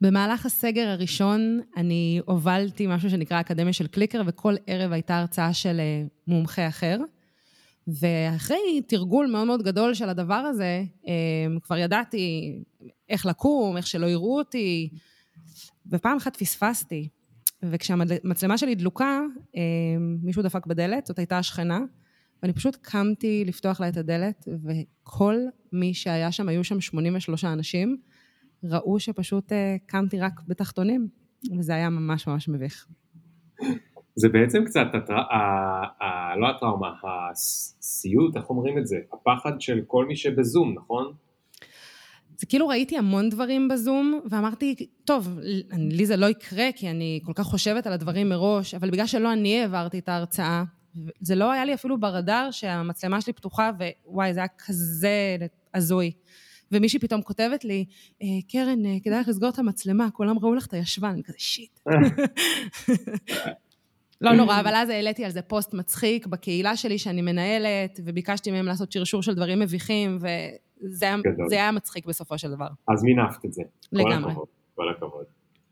במהלך הסגר הראשון אני הובלתי משהו שנקרא אקדמיה של קליקר, וכל ערב הייתה הרצאה של אה, מומחה אחר. ואחרי תרגול מאוד מאוד גדול של הדבר הזה, אה, כבר ידעתי איך לקום, איך שלא יראו אותי, ופעם אחת פספסתי. וכשהמצלמה שלי דלוקה, אה, מישהו דפק בדלת, זאת הייתה השכנה, ואני פשוט קמתי לפתוח לה את הדלת, וכל מי שהיה שם, היו שם 83 אנשים, ראו שפשוט אה, קמתי רק בתחתונים, וזה היה ממש ממש מביך. זה בעצם קצת, הטר... ה... ה... לא הטראומה, הסיוט, איך אומרים את זה? הפחד של כל מי שבזום, נכון? זה כאילו ראיתי המון דברים בזום, ואמרתי, טוב, לי זה לא יקרה, כי אני כל כך חושבת על הדברים מראש, אבל בגלל שלא אני העברתי את ההרצאה, זה לא היה לי אפילו ברדאר שהמצלמה שלי פתוחה, ווואי, זה היה כזה הזוי. ומישהי פתאום כותבת לי, אה, קרן, אה, כדאי לך לסגור את המצלמה, כולם ראו לך את הישבן, אני כזה שיט. לא נורא, אבל אז העליתי על זה פוסט מצחיק בקהילה שלי שאני מנהלת, וביקשתי מהם לעשות שרשור של דברים מביכים, וזה היה מצחיק בסופו של דבר. אז מינפת את זה. לגמרי. כל הכבוד. כל הכבוד.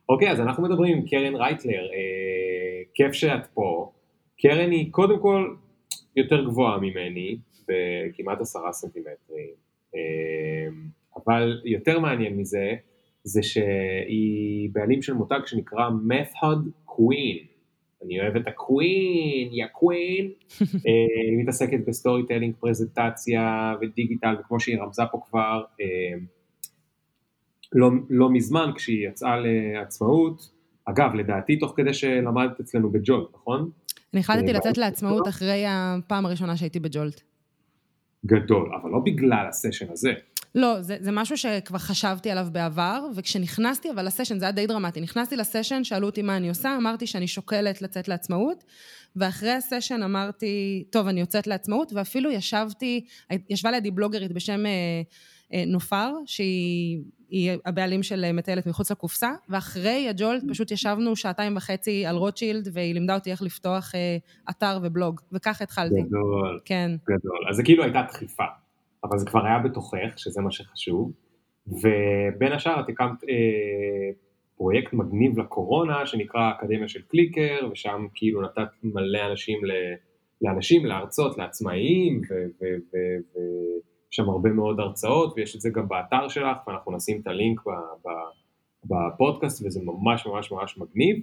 אוקיי, אז אנחנו מדברים עם קרן רייטלר, אה, כיף שאת פה. קרן היא קודם כל יותר גבוהה ממני, בכמעט עשרה סנטימטרים. אמ, אבל יותר מעניין מזה, זה שהיא בעלים של מותג שנקרא method queen. אני אוהב את ה queen, יא queen. אה, היא מתעסקת ב storytelling, פרזנטציה ודיגיטל, וכמו שהיא רמזה פה כבר, אמ, לא, לא מזמן כשהיא יצאה לעצמאות, אגב, לדעתי תוך כדי שלמדת אצלנו בג'ולט, נכון? אני החלטתי אה, לצאת לעצמאות אחרי הפעם הראשונה שהייתי בג'ולט. גדול, אבל לא בגלל הסשן הזה. לא, זה, זה משהו שכבר חשבתי עליו בעבר, וכשנכנסתי אבל לסשן, זה היה די דרמטי, נכנסתי לסשן, שאלו אותי מה אני עושה, אמרתי שאני שוקלת לצאת לעצמאות, ואחרי הסשן אמרתי, טוב, אני יוצאת לעצמאות, ואפילו ישבתי, ישבה לידי בלוגרית בשם אה, נופר, שהיא הבעלים של מטיילת מחוץ לקופסה, ואחרי הג'ולט פשוט ישבנו שעתיים וחצי על רוטשילד, והיא לימדה אותי איך לפתוח אה, אתר ובלוג, וככה התחלתי. גדול. כן. גדול. אז זה כאילו הייתה דחיפה, אבל זה כבר היה בתוכך, שזה מה שחשוב, ובין השאר את הקמת אה, פרויקט מגניב לקורונה, שנקרא האקדמיה של קליקר, ושם כאילו נתת מלא אנשים ל... לאנשים, להרצות, לעצמאיים, ו... ו, ו, ו שם הרבה מאוד הרצאות, ויש את זה גם באתר שלך, ואנחנו נשים את הלינק בפודקאסט, וזה ממש ממש ממש מגניב.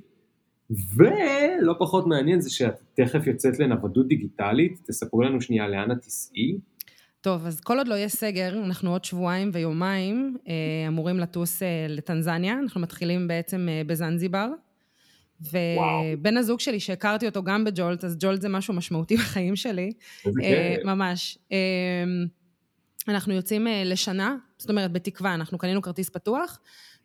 ולא פחות מעניין זה שאת תכף יוצאת לנוודות דיגיטלית, תספרו לנו שנייה לאן את תיסעי. טוב, אז כל עוד לא יהיה סגר, אנחנו עוד שבועיים ויומיים אה, אמורים לטוס אה, לטנזניה, אנחנו מתחילים בעצם אה, בזנזיבר. ובן הזוג שלי, שהכרתי אותו גם בג'ולט, אז ג'ולט זה משהו משמעותי בחיים שלי. ממש. אנחנו יוצאים אה, לשנה, זאת אומרת, בתקווה, אנחנו קנינו כרטיס פתוח,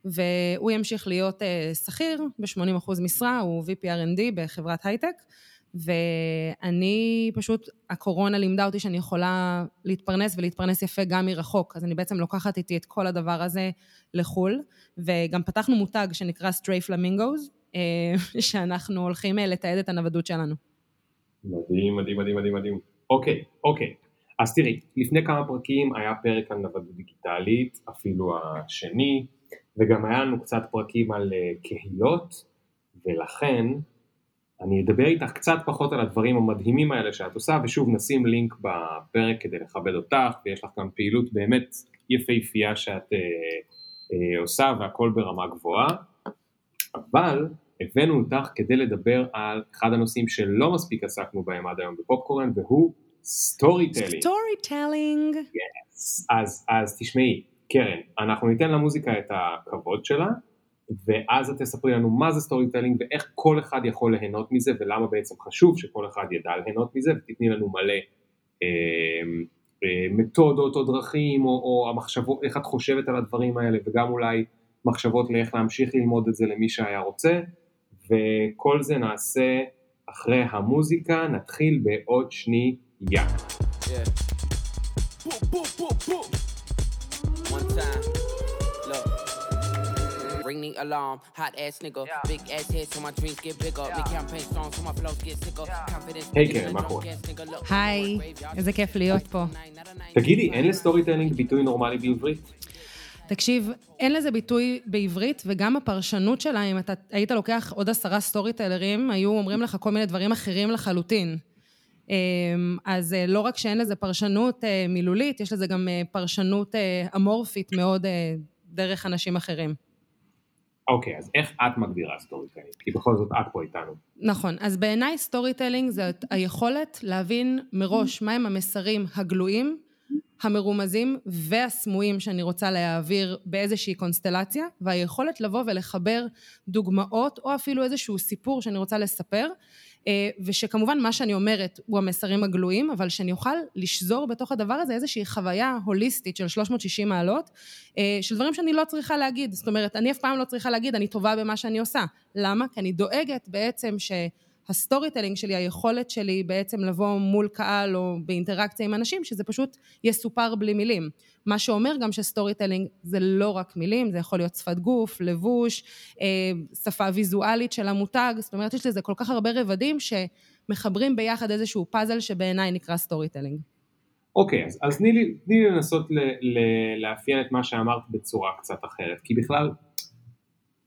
והוא ימשיך להיות אה, שכיר ב-80% משרה, הוא VPRND בחברת הייטק, ואני פשוט, הקורונה לימדה אותי שאני יכולה להתפרנס ולהתפרנס יפה גם מרחוק, אז אני בעצם לוקחת איתי את כל הדבר הזה לחו"ל, וגם פתחנו מותג שנקרא Stray Flamingos, אה, שאנחנו הולכים לתעד את הנוודות שלנו. מדהים, מדהים, מדהים, מדהים. אוקיי, אוקיי. אז תראי, לפני כמה פרקים היה פרק על נוודות דיגיטלית, אפילו השני, וגם היה לנו קצת פרקים על אה, קהילות, ולכן אני אדבר איתך קצת פחות על הדברים המדהימים האלה שאת עושה, ושוב נשים לינק בפרק כדי לכבד אותך, ויש לך גם פעילות באמת יפהפייה שאת אה, אה, עושה והכל ברמה גבוהה, אבל הבאנו אותך כדי לדבר על אחד הנושאים שלא מספיק עסקנו בהם עד היום בפופקורן, והוא storytelling. story telling. אז, תשמעי, קרן, אנחנו ניתן למוזיקה את הכבוד שלה, ואז את תספרי לנו מה זה storytelling ואיך כל אחד יכול ליהנות מזה ולמה בעצם חשוב שכל אחד ידע ליהנות מזה ותתני לנו מלא אה, אה, מתודות או דרכים או, או המחשבות, איך את חושבת על הדברים האלה וגם אולי מחשבות לאיך להמשיך ללמוד את זה למי שהיה רוצה וכל זה נעשה אחרי המוזיקה, נתחיל בעוד שני Yeah. Yeah. Boom, boom, boom, boom. One time. Look. Ring the alarm, hot ass nigga, yeah. big ass head so my dreams get bigger, yeah. make campaign songs so my flows get sicker, yeah. confidence. היי קרן, מה קורה? היי, איזה כיף להיות פה. תגידי, אין ל storytelling ביטוי נורמלי בעברית? תקשיב, אין לזה ביטוי בעברית, וגם הפרשנות שלה, אם אתה היית לוקח עוד עשרה storyteller ים, היו אומרים לך כל מיני דברים אחרים לחלוטין. אמ, אז אה, לא רק שאין לזה פרשנות אה, מילולית, יש לזה גם אה, פרשנות אמורפית מאוד דרך אנשים אחרים. אוקיי, okay, אז איך את מגדירה storytelling? כי בכל זאת את פה איתנו. נכון, אז בעיניי storytelling זה היכולת להבין מראש מהם המסרים הגלויים, המרומזים והסמויים שאני רוצה להעביר באיזושהי קונסטלציה, והיכולת לבוא ולחבר דוגמאות או אפילו איזשהו סיפור שאני רוצה לספר, ושכמובן מה שאני אומרת הוא המסרים הגלויים, אבל שאני אוכל לשזור בתוך הדבר הזה איזושהי חוויה הוליסטית של 360 מעלות, אה, של דברים שאני לא צריכה להגיד. זאת אומרת, אני אף פעם לא צריכה להגיד, אני טובה במה שאני עושה. למה? כי אני דואגת בעצם ש... ה storytelling שלי, היכולת שלי בעצם לבוא מול קהל או באינטראקציה עם אנשים, שזה פשוט יסופר בלי מילים. מה שאומר גם ש storytelling זה לא רק מילים, זה יכול להיות שפת גוף, לבוש, אה, שפה ויזואלית של המותג, זאת אומרת יש לזה כל כך הרבה רבדים שמחברים ביחד איזשהו פאזל שבעיניי נקרא storytelling. אוקיי, אז, אז תני לי, לי לנסות ל, ל, לאפיין את מה שאמרת בצורה קצת אחרת, כי בכלל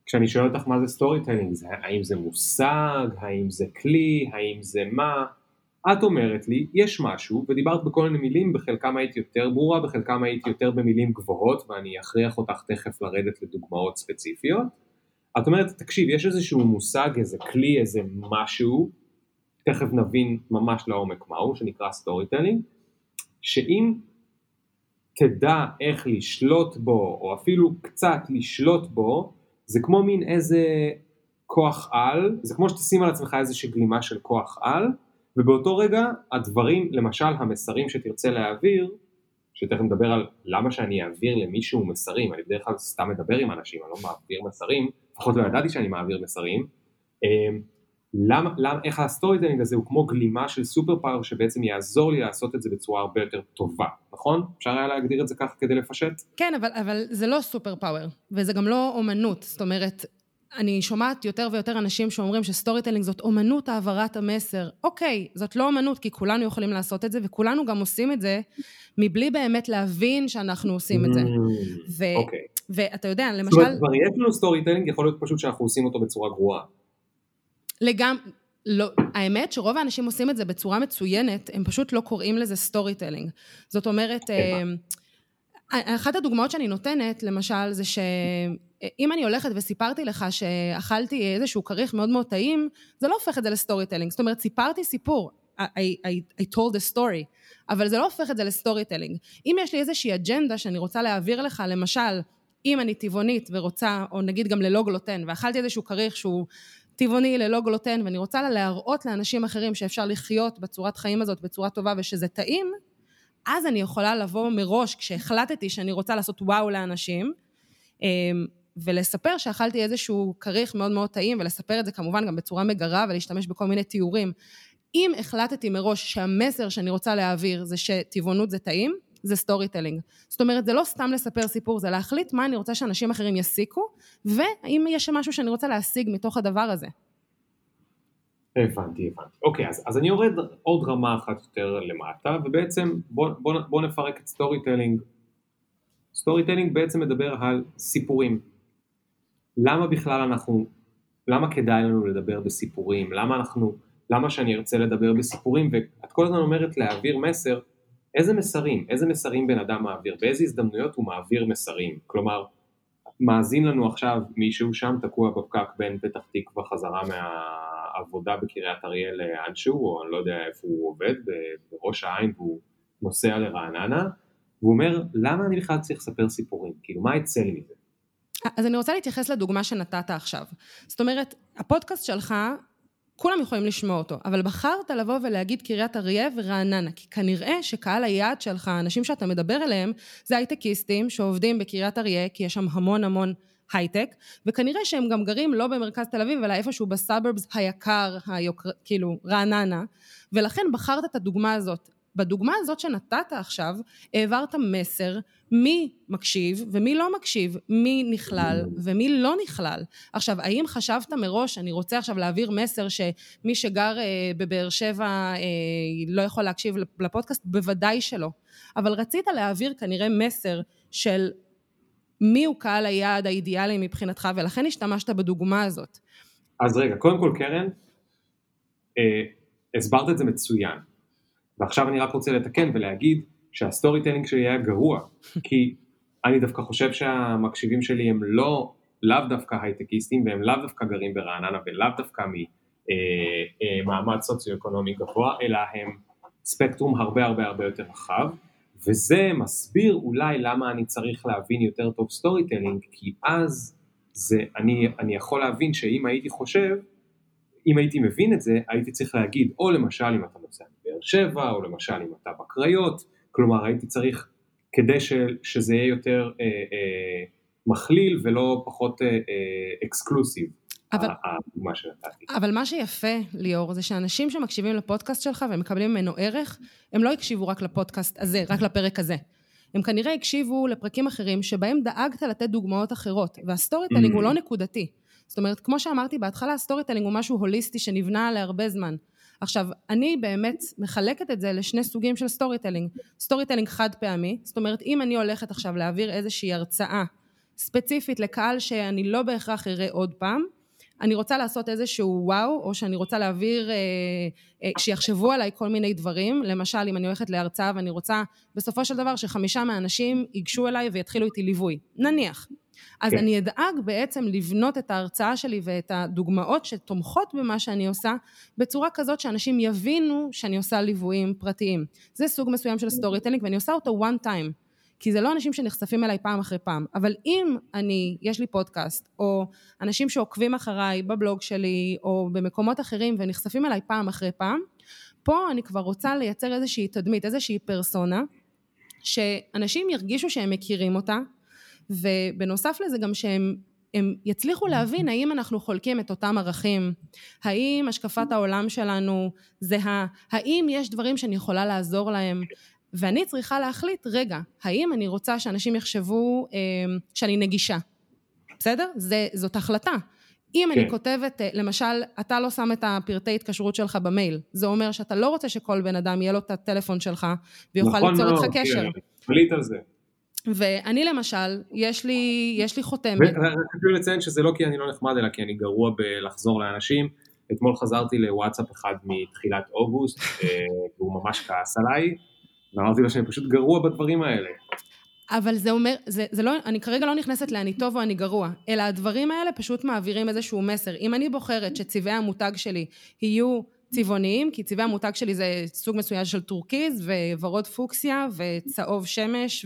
כשאני שואל אותך מה זה storytelling, האם זה מושג, האם זה כלי, האם זה מה, את אומרת לי, יש משהו, ודיברת בכל מיני מילים, בחלקם היית יותר ברורה, בחלקם היית יותר במילים גבוהות, ואני אכריח אותך תכף לרדת לדוגמאות ספציפיות. את אומרת, תקשיב, יש איזשהו מושג, איזה כלי, איזה משהו, תכף נבין ממש לעומק מהו, שנקרא storytelling, שאם תדע איך לשלוט בו, או אפילו קצת לשלוט בו, זה כמו מין איזה כוח על, זה כמו שתשים על עצמך איזושהי גלימה של כוח על, ובאותו רגע הדברים, למשל המסרים שתרצה להעביר, שתכף נדבר על למה שאני אעביר למישהו מסרים, אני בדרך כלל סתם מדבר עם אנשים, אני לא מעביר מסרים, לפחות לא ידעתי שאני מעביר מסרים, אמ, למה, למה, איך ה storytelling הזה הוא כמו גלימה של superpower שבעצם יעזור לי לעשות את זה בצורה הרבה יותר טובה, נכון? אפשר היה להגדיר את זה ככה כדי לפשט? כן, אבל, אבל זה לא superpower, וזה גם לא אומנות, זאת אומרת, אני שומעת יותר ויותר אנשים שאומרים ש storytelling זאת אומנות העברת המסר. אוקיי, זאת לא אומנות, כי כולנו יכולים לעשות את זה, וכולנו גם עושים את זה, מבלי באמת להבין שאנחנו עושים את זה. Mm, ו- אוקיי. ואתה יודע, למשל... זאת אומרת, כבר יש לנו storytelling, יכול להיות פשוט שאנחנו עושים אותו בצורה גרועה. לגמרי, לא, האמת שרוב האנשים עושים את זה בצורה מצוינת, הם פשוט לא קוראים לזה storytelling. זאת אומרת, אה, אחת הדוגמאות שאני נותנת, למשל, זה שאם אני הולכת וסיפרתי לך שאכלתי איזשהו כריך מאוד מאוד טעים, זה לא הופך את זה ל storytelling. זאת אומרת, סיפרתי סיפור, I, I, I told a story, אבל זה לא הופך את זה ל storytelling. אם יש לי איזושהי אג'נדה שאני רוצה להעביר לך, למשל, אם אני טבעונית ורוצה, או נגיד גם ללא גלוטן, ואכלתי איזשהו כריך שהוא טבעוני ללא גלוטן, ואני רוצה להראות לאנשים אחרים שאפשר לחיות בצורת חיים הזאת בצורה טובה ושזה טעים, אז אני יכולה לבוא מראש, כשהחלטתי שאני רוצה לעשות וואו לאנשים, אמ, ולספר שאכלתי איזשהו כריך מאוד מאוד טעים, ולספר את זה כמובן גם בצורה מגרה ולהשתמש בכל מיני תיאורים. אם החלטתי מראש שהמסר שאני רוצה להעביר זה שטבעונות זה טעים, זה storytelling. זאת אומרת, זה לא סתם לספר סיפור, זה להחליט מה אני רוצה שאנשים אחרים יסיקו, והאם יש משהו שאני רוצה להשיג מתוך הדבר הזה. הבנתי, הבנתי. אוקיי, אז, אז אני יורד עוד רמה אחת יותר למטה, ובעצם בוא, בוא, בוא נפרק את storytelling. storytelling בעצם מדבר על סיפורים. למה בכלל אנחנו, למה כדאי לנו לדבר בסיפורים? למה אנחנו, למה שאני ארצה לדבר בסיפורים? ואת כל הזמן אומרת להעביר מסר, איזה מסרים, איזה מסרים בן אדם מעביר, באיזה הזדמנויות הוא מעביר מסרים, כלומר, מאזין לנו עכשיו מישהו שם תקוע בפקק בין פתח תקווה חזרה מהעבודה בקריית אריאל לאנשהו, או אני לא יודע איפה הוא עובד, בראש העין והוא נוסע לרעננה, והוא אומר, למה אני בכלל צריך לספר סיפורים? כאילו, מה יצא לי מזה? אז אני רוצה להתייחס לדוגמה שנתת עכשיו. זאת אומרת, הפודקאסט שלך כולם יכולים לשמוע אותו, אבל בחרת לבוא ולהגיד קריית אריה ורעננה, כי כנראה שקהל היעד שלך, האנשים שאתה מדבר אליהם, זה הייטקיסטים שעובדים בקריית אריה, כי יש שם המון המון הייטק, וכנראה שהם גם גרים לא במרכז תל אביב, אלא איפשהו בסאברבס היקר, היוקר, כאילו רעננה, ולכן בחרת את הדוגמה הזאת. בדוגמה הזאת שנתת עכשיו, העברת מסר מי מקשיב ומי לא מקשיב, מי נכלל ומי לא נכלל. עכשיו, האם חשבת מראש, אני רוצה עכשיו להעביר מסר שמי שגר אה, בבאר שבע אה, לא יכול להקשיב לפודקאסט? בוודאי שלא. אבל רצית להעביר כנראה מסר של מי הוא קהל היעד האידיאלי מבחינתך, ולכן השתמשת בדוגמה הזאת. אז רגע, קודם כל קרן, אה, הסברת את זה מצוין, ועכשיו אני רק רוצה לתקן ולהגיד שה storytelling שלי היה גרוע, כי אני דווקא חושב שהמקשיבים שלי הם לא, לאו דווקא הייטקיסטים והם לאו דווקא גרים ברעננה ולאו דווקא ממעמד אה, אה, סוציו-אקונומי גבוה, אלא הם ספקטרום הרבה הרבה הרבה יותר רחב, וזה מסביר אולי למה אני צריך להבין יותר טוב storytelling, כי אז זה, אני, אני יכול להבין שאם הייתי חושב, אם הייתי מבין את זה, הייתי צריך להגיד, או למשל אם אתה נוסע מבאר שבע, או למשל אם אתה בקריות, כלומר הייתי צריך, כדי ש, שזה יהיה יותר אה, אה, מכליל ולא פחות אה, אה, exclusive. אבל, הדוגמה שנתתי. אבל מה שיפה, ליאור, זה שאנשים שמקשיבים לפודקאסט שלך ומקבלים ממנו ערך, הם לא הקשיבו רק לפודקאסט הזה, רק לפרק הזה. הם כנראה הקשיבו לפרקים אחרים שבהם דאגת לתת דוגמאות אחרות, וה storytelling mm. הוא לא נקודתי. זאת אומרת, כמו שאמרתי בהתחלה, ה storytelling הוא משהו הוליסטי שנבנה להרבה זמן. עכשיו, אני באמת מחלקת את זה לשני סוגים של storytelling. storytelling חד פעמי, זאת אומרת, אם אני הולכת עכשיו להעביר איזושהי הרצאה ספציפית לקהל שאני לא בהכרח אראה עוד פעם, אני רוצה לעשות איזשהו וואו, או שאני רוצה להעביר, אה, אה, שיחשבו עליי כל מיני דברים. למשל, אם אני הולכת להרצאה ואני רוצה בסופו של דבר שחמישה מהאנשים ייגשו אליי ויתחילו איתי ליווי. נניח. אז כן. אני אדאג בעצם לבנות את ההרצאה שלי ואת הדוגמאות שתומכות במה שאני עושה, בצורה כזאת שאנשים יבינו שאני עושה ליוויים פרטיים. זה סוג מסוים של storytelling ואני עושה אותו one time. כי זה לא אנשים שנחשפים אליי פעם אחרי פעם, אבל אם אני, יש לי פודקאסט, או אנשים שעוקבים אחריי בבלוג שלי, או במקומות אחרים ונחשפים אליי פעם אחרי פעם, פה אני כבר רוצה לייצר איזושהי תדמית, איזושהי פרסונה, שאנשים ירגישו שהם מכירים אותה, ובנוסף לזה גם שהם הם יצליחו להבין האם אנחנו חולקים את אותם ערכים, האם השקפת העולם שלנו זהה, האם יש דברים שאני יכולה לעזור להם, ואני צריכה להחליט, רגע, האם אני רוצה שאנשים יחשבו אה, שאני נגישה, בסדר? זה, זאת החלטה. אם כן. אני כותבת, אה, למשל, אתה לא שם את הפרטי התקשרות שלך במייל, זה אומר שאתה לא רוצה שכל בן אדם יהיה לו את הטלפון שלך ויוכל נכון ליצור איתך קשר. נכון מאוד, על זה. ואני למשל, יש לי, יש לי חותמת. חשוב לציין שזה לא כי אני לא נחמד, אלא כי אני גרוע בלחזור לאנשים. אתמול חזרתי לוואטסאפ אחד מתחילת אוגוסט, אה, והוא ממש כעס עליי. ואמרתי לו שאני פשוט גרוע בדברים האלה. אבל זה אומר, זה, זה לא, אני כרגע לא נכנסת לאני טוב או אני גרוע, אלא הדברים האלה פשוט מעבירים איזשהו מסר. אם אני בוחרת שצבעי המותג שלי יהיו צבעוניים, כי צבעי המותג שלי זה סוג מסוים של טורקיז, וורוד פוקסיה, וצהוב שמש,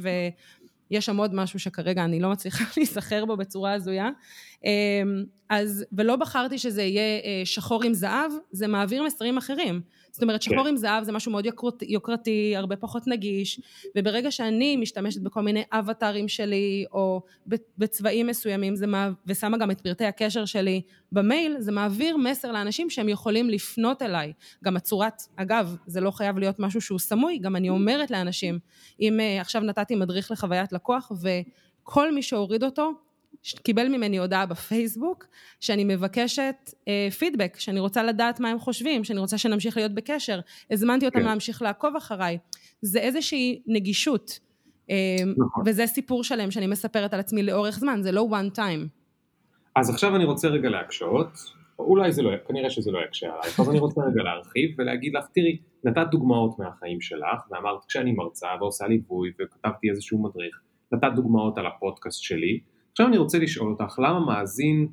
ויש שם עוד משהו שכרגע אני לא מצליחה להיזכר בו בצורה הזויה. אמ, אז, ולא בחרתי שזה יהיה אה, שחור עם זהב, זה מעביר מסרים אחרים. זאת אומרת שחור כן. עם זהב זה משהו מאוד יוקרתי, יוקרתי, הרבה פחות נגיש, וברגע שאני משתמשת בכל מיני אבטארים שלי, או בצבעים מסוימים, זה מה, ושמה גם את פרטי הקשר שלי במייל, זה מעביר מסר לאנשים שהם יכולים לפנות אליי. גם הצורת, אגב, זה לא חייב להיות משהו שהוא סמוי, גם אני אומרת לאנשים, אם uh, עכשיו נתתי מדריך לחוויית לקוח, וכל מי שהוריד אותו, קיבל ממני הודעה בפייסבוק שאני מבקשת אה, פידבק, שאני רוצה לדעת מה הם חושבים, שאני רוצה שנמשיך להיות בקשר, הזמנתי אותם כן. להמשיך לעקוב אחריי. זה איזושהי נגישות, אה, נכון. וזה סיפור שלם שאני מספרת על עצמי לאורך זמן, זה לא one time. אז עכשיו אני רוצה רגע להקשות, אולי זה לא, כנראה שזה לא יקשה עלייך, אז אני רוצה רגע להרחיב ולהגיד לך, תראי, נתת דוגמאות מהחיים שלך, ואמרת כשאני מרצה ועושה ליווי וכתבתי איזשהו מדריך, נתת דוגמאות על הפודקאסט שלי, עכשיו אני רוצה לשאול אותך, למה מאזין,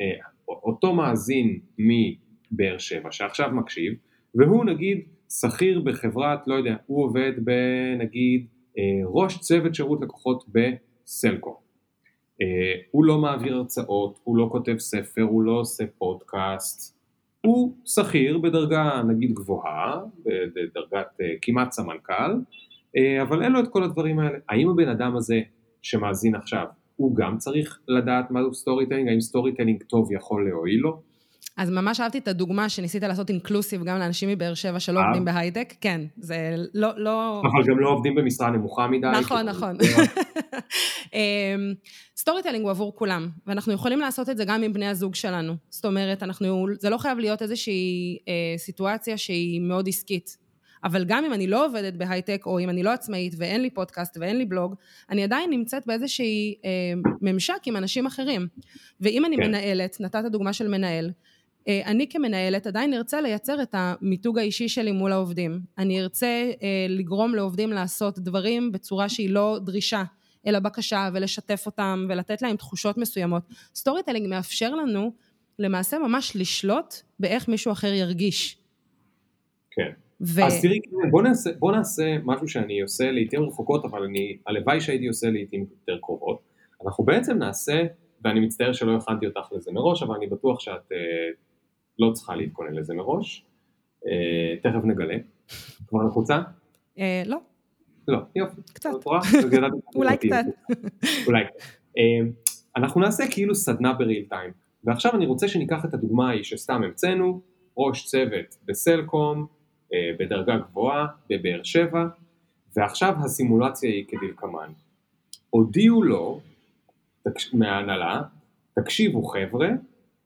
אה, אותו מאזין מבאר שבע שעכשיו מקשיב, והוא נגיד שכיר בחברת, לא יודע, הוא עובד בנגיד אה, ראש צוות שירות לקוחות בסלקו. אה, הוא לא מעביר הרצאות, הוא לא כותב ספר, הוא לא עושה פודקאסט, הוא שכיר בדרגה נגיד גבוהה, בדרגת כמעט סמנכ"ל, אבל אין לו את כל הדברים האלה. האם הבן אדם הזה שמאזין עכשיו הוא גם צריך לדעת מה הוא storytelling, האם storytelling טוב יכול להועיל לו? אז ממש אהבתי את הדוגמה שניסית לעשות inclusive גם לאנשים מבאר שבע שלא עובדים בהייטק, כן, זה לא, לא... אבל גם לא עובדים במשרה נמוכה מדי. נכון, נכון. storytelling הוא עבור כולם, ואנחנו יכולים לעשות את זה גם עם בני הזוג שלנו. זאת אומרת, אנחנו, זה לא חייב להיות איזושהי אה, סיטואציה שהיא מאוד עסקית. אבל גם אם אני לא עובדת בהייטק, או אם אני לא עצמאית ואין לי פודקאסט ואין לי בלוג, אני עדיין נמצאת באיזושהי אה, ממשק עם אנשים אחרים. ואם אני כן. מנהלת, נתת דוגמה של מנהל, אה, אני כמנהלת עדיין ארצה לייצר את המיתוג האישי שלי מול העובדים. אני ארצה אה, לגרום לעובדים לעשות דברים בצורה שהיא לא דרישה, אלא בקשה, ולשתף אותם, ולתת להם תחושות מסוימות. storytelling מאפשר לנו למעשה ממש לשלוט באיך מישהו אחר ירגיש. כן. ו... אז תראי, בוא נעשה, בוא נעשה משהו שאני עושה לעיתים רחוקות, אבל אני, הלוואי שהייתי עושה לעיתים יותר קרובות. אנחנו בעצם נעשה, ואני מצטער שלא הכנתי אותך לזה מראש, אבל אני בטוח שאת אה, לא צריכה להתכונן לזה מראש. אה, תכף נגלה. כבר נחוצה? אה, לא. לא, יופי. קצת. אולי קצת. אולי. אה, אנחנו נעשה כאילו סדנה בריל טיים. ועכשיו אני רוצה שניקח את הדוגמה ההיא שסתם המצאנו, ראש צוות בסלקום, בדרגה גבוהה, בבאר שבע, ועכשיו הסימולציה היא כדלקמן. הודיעו לו מההנהלה, תקשיבו חבר'ה,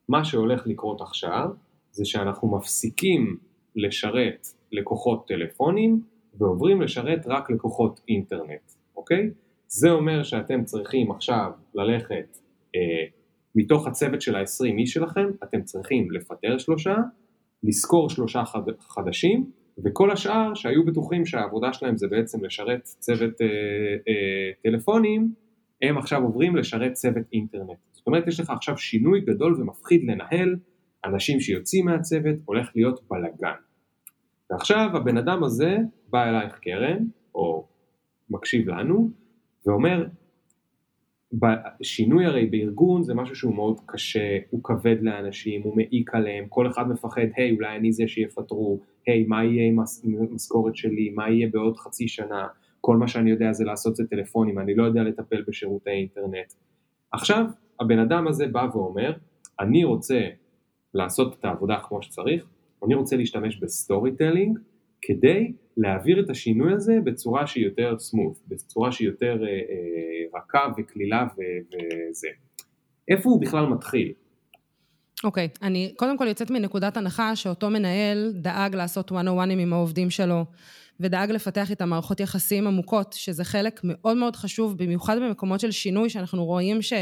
מה שהולך לקרות עכשיו זה שאנחנו מפסיקים לשרת לקוחות טלפונים ועוברים לשרת רק לקוחות אינטרנט, אוקיי? זה אומר שאתם צריכים עכשיו ללכת אה, מתוך הצוות של ה-20 איש שלכם, אתם צריכים לפטר שלושה, לשכור שלושה חד, חדשים, וכל השאר שהיו בטוחים שהעבודה שלהם זה בעצם לשרת צוות אה, אה, טלפונים, הם עכשיו עוברים לשרת צוות אינטרנט. זאת אומרת, יש לך עכשיו שינוי גדול ומפחיד לנהל, אנשים שיוצאים מהצוות, הולך להיות בלאגן. ועכשיו הבן אדם הזה בא אלייך קרן, או מקשיב לנו, ואומר, שינוי הרי בארגון זה משהו שהוא מאוד קשה, הוא כבד לאנשים, הוא מעיק עליהם, כל אחד מפחד, היי אולי אני זה שיפטרו, היי מה יהיה עם המשכורת שלי, מה יהיה בעוד חצי שנה, כל מה שאני יודע זה לעשות זה טלפונים, אני לא יודע לטפל בשירותי אינטרנט. עכשיו הבן אדם הזה בא ואומר, אני רוצה לעשות את העבודה כמו שצריך, אני רוצה להשתמש ב storytelling כדי להעביר את השינוי הזה בצורה שהיא יותר smooth, בצורה שהיא יותר אה, אה, רכה וקלילה וזה. איפה הוא בכלל מתחיל? אוקיי, okay, אני קודם כל יוצאת מנקודת הנחה שאותו מנהל דאג לעשות one on one עם העובדים שלו, ודאג לפתח איתם מערכות יחסים עמוקות, שזה חלק מאוד מאוד חשוב, במיוחד במקומות של שינוי, שאנחנו רואים ש...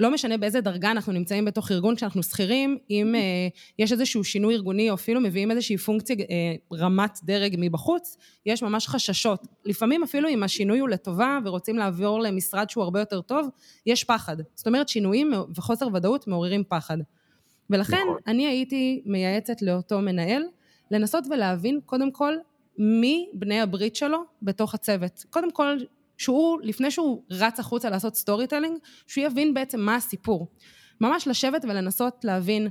אה, לא משנה באיזה דרגה אנחנו נמצאים בתוך ארגון כשאנחנו שכירים, אם uh, יש איזשהו שינוי ארגוני או אפילו מביאים איזושהי פונקציה uh, רמת דרג מבחוץ, יש ממש חששות. לפעמים אפילו אם השינוי הוא לטובה ורוצים לעבור למשרד שהוא הרבה יותר טוב, יש פחד. זאת אומרת שינויים וחוסר ודאות מעוררים פחד. ולכן נכון. אני הייתי מייעצת לאותו מנהל לנסות ולהבין קודם כל מי בני הברית שלו בתוך הצוות. קודם כל שהוא, לפני שהוא רץ החוצה לעשות storytelling, שהוא יבין בעצם מה הסיפור. ממש לשבת ולנסות להבין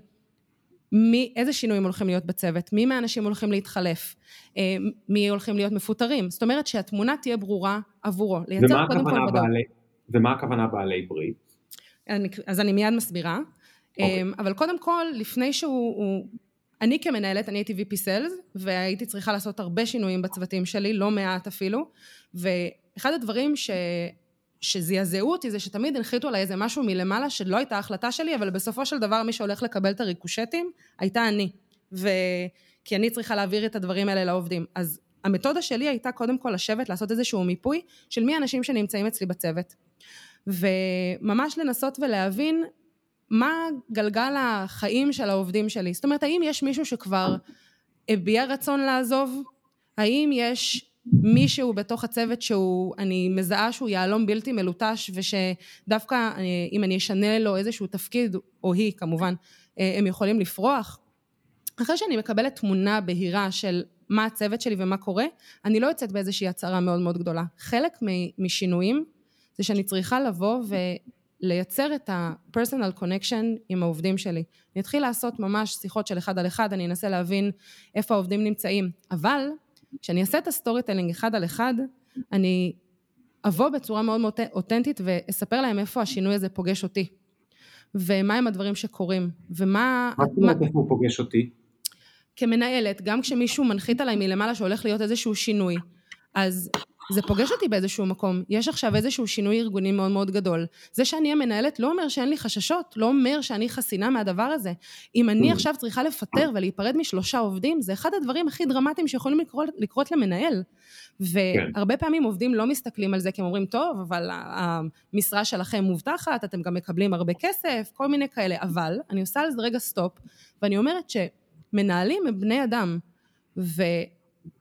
מי, איזה שינויים הולכים להיות בצוות, מי מהאנשים הולכים להתחלף, אה, מי הולכים להיות מפוטרים. זאת אומרת שהתמונה תהיה ברורה עבורו, לייצר קודם כל ודאות. ומה הכוונה בעלי ברית? אני, אז אני מיד מסבירה. Okay. אוקיי. אה, אבל קודם כל, לפני שהוא... הוא, אני כמנהלת, אני הייתי VP Sales, והייתי צריכה לעשות הרבה שינויים בצוותים שלי, לא מעט אפילו, ו... אחד הדברים ש... שזעזעו אותי זה שתמיד הנחיתו עליי איזה משהו מלמעלה שלא הייתה החלטה שלי, אבל בסופו של דבר מי שהולך לקבל את הריקושטים הייתה אני. ו... כי אני צריכה להעביר את הדברים האלה לעובדים. אז המתודה שלי הייתה קודם כל לשבת, לעשות איזשהו מיפוי של מי האנשים שנמצאים אצלי בצוות. וממש לנסות ולהבין מה גלגל החיים של העובדים שלי. זאת אומרת, האם יש מישהו שכבר הביע רצון לעזוב? האם יש מישהו בתוך הצוות שהוא, אני מזהה שהוא יהלום בלתי מלוטש ושדווקא אה, אם אני אשנה לו איזשהו תפקיד, או היא כמובן, אה, הם יכולים לפרוח. אחרי שאני מקבלת תמונה בהירה של מה הצוות שלי ומה קורה, אני לא יוצאת באיזושהי הצהרה מאוד מאוד גדולה. חלק משינויים זה שאני צריכה לבוא ולייצר את ה-personal connection עם העובדים שלי. אני אתחיל לעשות ממש שיחות של אחד על אחד, אני אנסה להבין איפה העובדים נמצאים. אבל כשאני אעשה את ה storytelling אחד על אחד, אני אבוא בצורה מאוד מאוד אותנטית ואספר להם איפה השינוי הזה פוגש אותי. ומה הם הדברים שקורים, ומה... מה זאת אומרת איפה הוא פוגש אותי? כמנהלת, גם כשמישהו מנחית עליי מלמעלה שהולך להיות איזשהו שינוי, אז זה פוגש אותי באיזשהו מקום. יש עכשיו איזשהו שינוי ארגוני מאוד מאוד גדול. זה שאני המנהלת לא אומר שאין לי חששות, לא אומר שאני חסינה מהדבר הזה. אם אני mm. עכשיו צריכה לפטר ולהיפרד משלושה עובדים, זה אחד הדברים הכי דרמטיים שיכולים לקרות, לקרות למנהל. והרבה פעמים עובדים לא מסתכלים על זה כי הם אומרים, טוב, אבל המשרה שלכם מובטחת, אתם גם מקבלים הרבה כסף, כל מיני כאלה. אבל אני עושה על זה רגע סטופ, ואני אומרת שמנהלים הם בני אדם,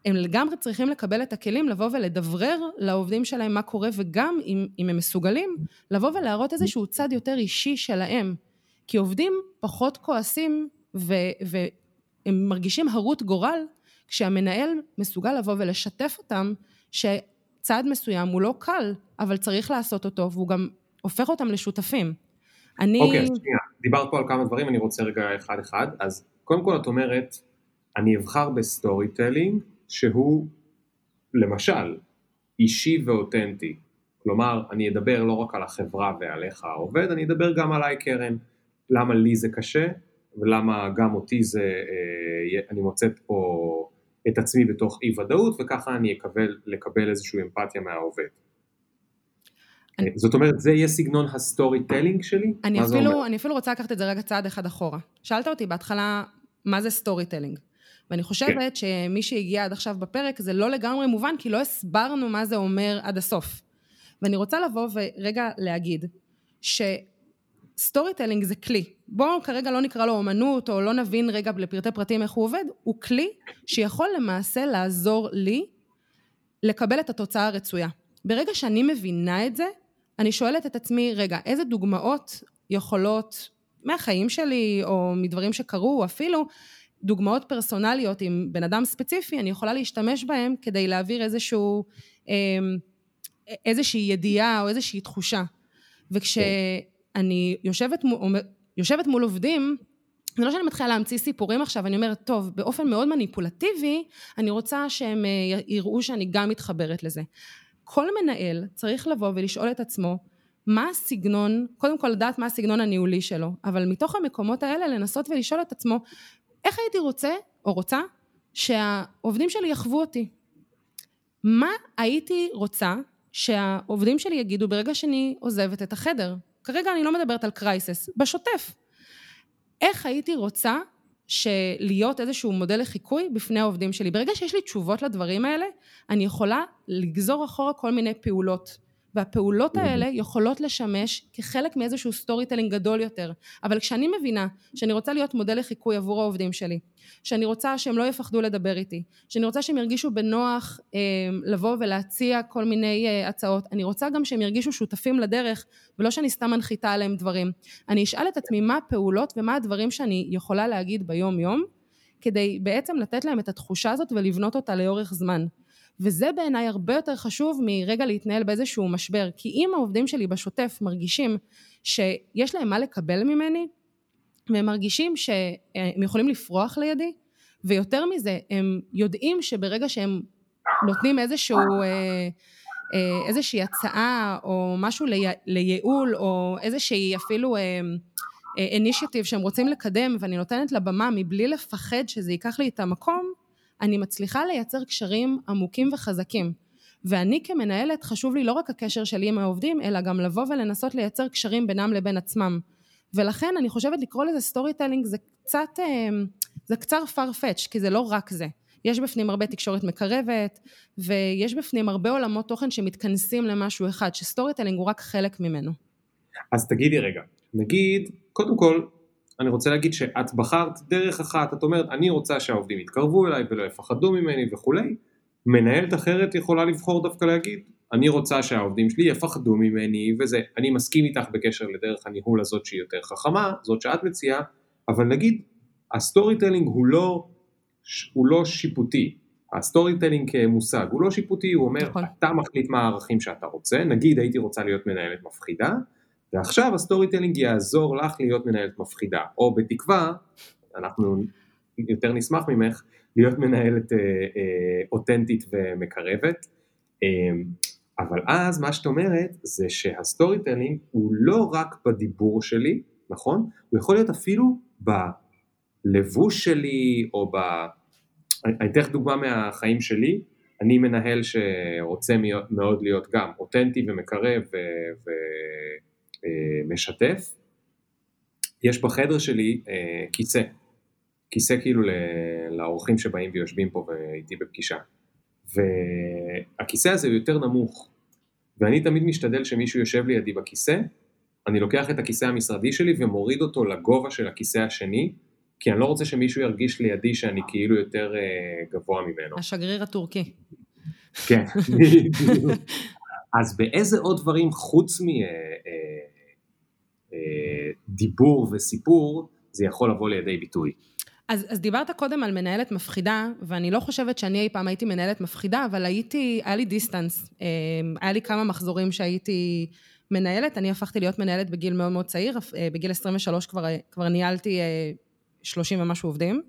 והם לגמרי צריכים לקבל את הכלים לבוא ולדברר לעובדים שלהם מה קורה, וגם אם, אם הם מסוגלים, לבוא ולהראות איזשהו צד יותר אישי שלהם. כי עובדים פחות כועסים ו, והם מרגישים הרות גורל כשהמנהל מסוגל לבוא ולשתף אותם שצעד מסוים הוא לא קל, אבל צריך לעשות אותו, והוא גם הופך אותם לשותפים. אני... אוקיי, okay, שנייה, דיברת פה על כמה דברים, אני רוצה רגע אחד אחד. אז קודם כל את אומרת, אני אבחר ב storytelling שהוא למשל אישי ואותנטי. כלומר, אני אדבר לא רק על החברה ועליך העובד, אני אדבר גם עליי קרן. למה לי זה קשה, ולמה גם אותי זה, אה, אני מוצאת פה את עצמי בתוך אי ודאות, וככה אני אקבל לקבל איזושהי אמפתיה מהעובד. אני... זאת אומרת, זה יהיה סגנון ה storytelling שלי? אני אפילו, אני אפילו רוצה לקחת את זה רגע צעד אחד אחורה. שאלת אותי בהתחלה, מה זה storytelling? ואני חושבת כן. שמי שהגיע עד עכשיו בפרק זה לא לגמרי מובן, כי לא הסברנו מה זה אומר עד הסוף. ואני רוצה לבוא ורגע להגיד, ש storytelling זה כלי. בואו כרגע לא נקרא לו אומנות, או לא נבין רגע לפרטי פרטים איך הוא עובד, הוא כלי שיכול למעשה לעזור לי לקבל את התוצאה הרצויה. ברגע שאני מבינה את זה, אני שואלת את עצמי, רגע, איזה דוגמאות יכולות מהחיים שלי, או מדברים שקרו, אפילו דוגמאות פרסונליות עם בן אדם ספציפי, אני יכולה להשתמש בהם כדי להעביר איזשהו, אמ, איזושהי ידיעה או איזושהי תחושה. וכשאני יושבת, יושבת מול עובדים, זה לא שאני מתחילה להמציא סיפורים עכשיו, אני אומרת, טוב, באופן מאוד מניפולטיבי, אני רוצה שהם אה, יראו שאני גם מתחברת לזה. כל מנהל צריך לבוא ולשאול את עצמו, מה הסגנון, קודם כל לדעת מה הסגנון הניהולי שלו, אבל מתוך המקומות האלה לנסות ולשאול את עצמו, איך הייתי רוצה, או רוצה, שהעובדים שלי יחוו אותי? מה הייתי רוצה שהעובדים שלי יגידו ברגע שאני עוזבת את החדר? כרגע אני לא מדברת על קרייסס, בשוטף. איך הייתי רוצה שלהיות איזשהו מודל לחיקוי בפני העובדים שלי. ברגע שיש לי תשובות לדברים האלה, אני יכולה לגזור אחורה כל מיני פעולות. והפעולות האלה יכולות לשמש כחלק מאיזשהו storytelling גדול יותר. אבל כשאני מבינה שאני רוצה להיות מודל לחיקוי עבור העובדים שלי, שאני רוצה שהם לא יפחדו לדבר איתי, שאני רוצה שהם ירגישו בנוח אה, לבוא ולהציע כל מיני אה, הצעות, אני רוצה גם שהם ירגישו שותפים לדרך ולא שאני סתם מנחיתה עליהם דברים. אני אשאל את עצמי מה הפעולות ומה הדברים שאני יכולה להגיד ביום יום כדי בעצם לתת להם את התחושה הזאת ולבנות אותה לאורך זמן. וזה בעיניי הרבה יותר חשוב מרגע להתנהל באיזשהו משבר, כי אם העובדים שלי בשוטף מרגישים שיש להם מה לקבל ממני, והם מרגישים שהם יכולים לפרוח לידי, ויותר מזה, הם יודעים שברגע שהם נותנים איזשהו, אה, אה, איזושהי הצעה או משהו לייעול או איזושהי אפילו initiative אה, שהם רוצים לקדם ואני נותנת לה מבלי לפחד שזה ייקח לי את המקום, אני מצליחה לייצר קשרים עמוקים וחזקים. ואני כמנהלת חשוב לי לא רק הקשר שלי עם העובדים, אלא גם לבוא ולנסות לייצר קשרים בינם לבין עצמם. ולכן אני חושבת לקרוא לזה storytelling זה קצת, אה, זה קצת farfetched, כי זה לא רק זה. יש בפנים הרבה תקשורת מקרבת, ויש בפנים הרבה עולמות תוכן שמתכנסים למשהו אחד, ש storytelling הוא רק חלק ממנו. אז תגידי רגע, נגיד, קודם כל, אני רוצה להגיד שאת בחרת דרך אחת, את אומרת אני רוצה שהעובדים יתקרבו אליי ולא יפחדו ממני וכולי, מנהלת אחרת יכולה לבחור דווקא להגיד אני רוצה שהעובדים שלי יפחדו ממני וזה, אני מסכים איתך בקשר לדרך הניהול הזאת שהיא יותר חכמה, זאת שאת מציעה, אבל נגיד ה storytelling הוא לא, הוא לא שיפוטי, ה storytelling כמושג הוא לא שיפוטי, הוא אומר נכון. אתה מחליט מה הערכים שאתה רוצה, נגיד הייתי רוצה להיות מנהלת מפחידה, ועכשיו ה storytelling יעזור לך להיות מנהלת מפחידה, או בתקווה, אנחנו יותר נשמח ממך, להיות מנהלת אה, אה, אותנטית ומקרבת. אה, אבל אז מה שאת אומרת זה שה storytelling הוא לא רק בדיבור שלי, נכון? הוא יכול להיות אפילו בלבוש שלי, או ב... אני אתן לך דוגמה מהחיים שלי, אני מנהל שרוצה מאוד להיות גם אותנטי ומקרב ומשתף. יש בחדר שלי אה, כיסא, כיסא כאילו לאורחים שבאים ויושבים פה ואיתי בפגישה. והכיסא הזה הוא יותר נמוך, ואני תמיד משתדל שמישהו יושב לידי בכיסא, אני לוקח את הכיסא המשרדי שלי ומוריד אותו לגובה של הכיסא השני, כי אני לא רוצה שמישהו ירגיש לידי שאני כאילו יותר אה, גבוה ממנו. השגריר הטורקי. כן, אז באיזה עוד דברים חוץ מדיבור אה, אה, וסיפור זה יכול לבוא לידי ביטוי? אז, אז דיברת קודם על מנהלת מפחידה, ואני לא חושבת שאני אי פעם הייתי מנהלת מפחידה, אבל הייתי, היה לי דיסטנס. היה לי כמה מחזורים שהייתי מנהלת, אני הפכתי להיות מנהלת בגיל מאוד מאוד צעיר, בגיל 23 כבר, כבר ניהלתי 30 ומשהו עובדים,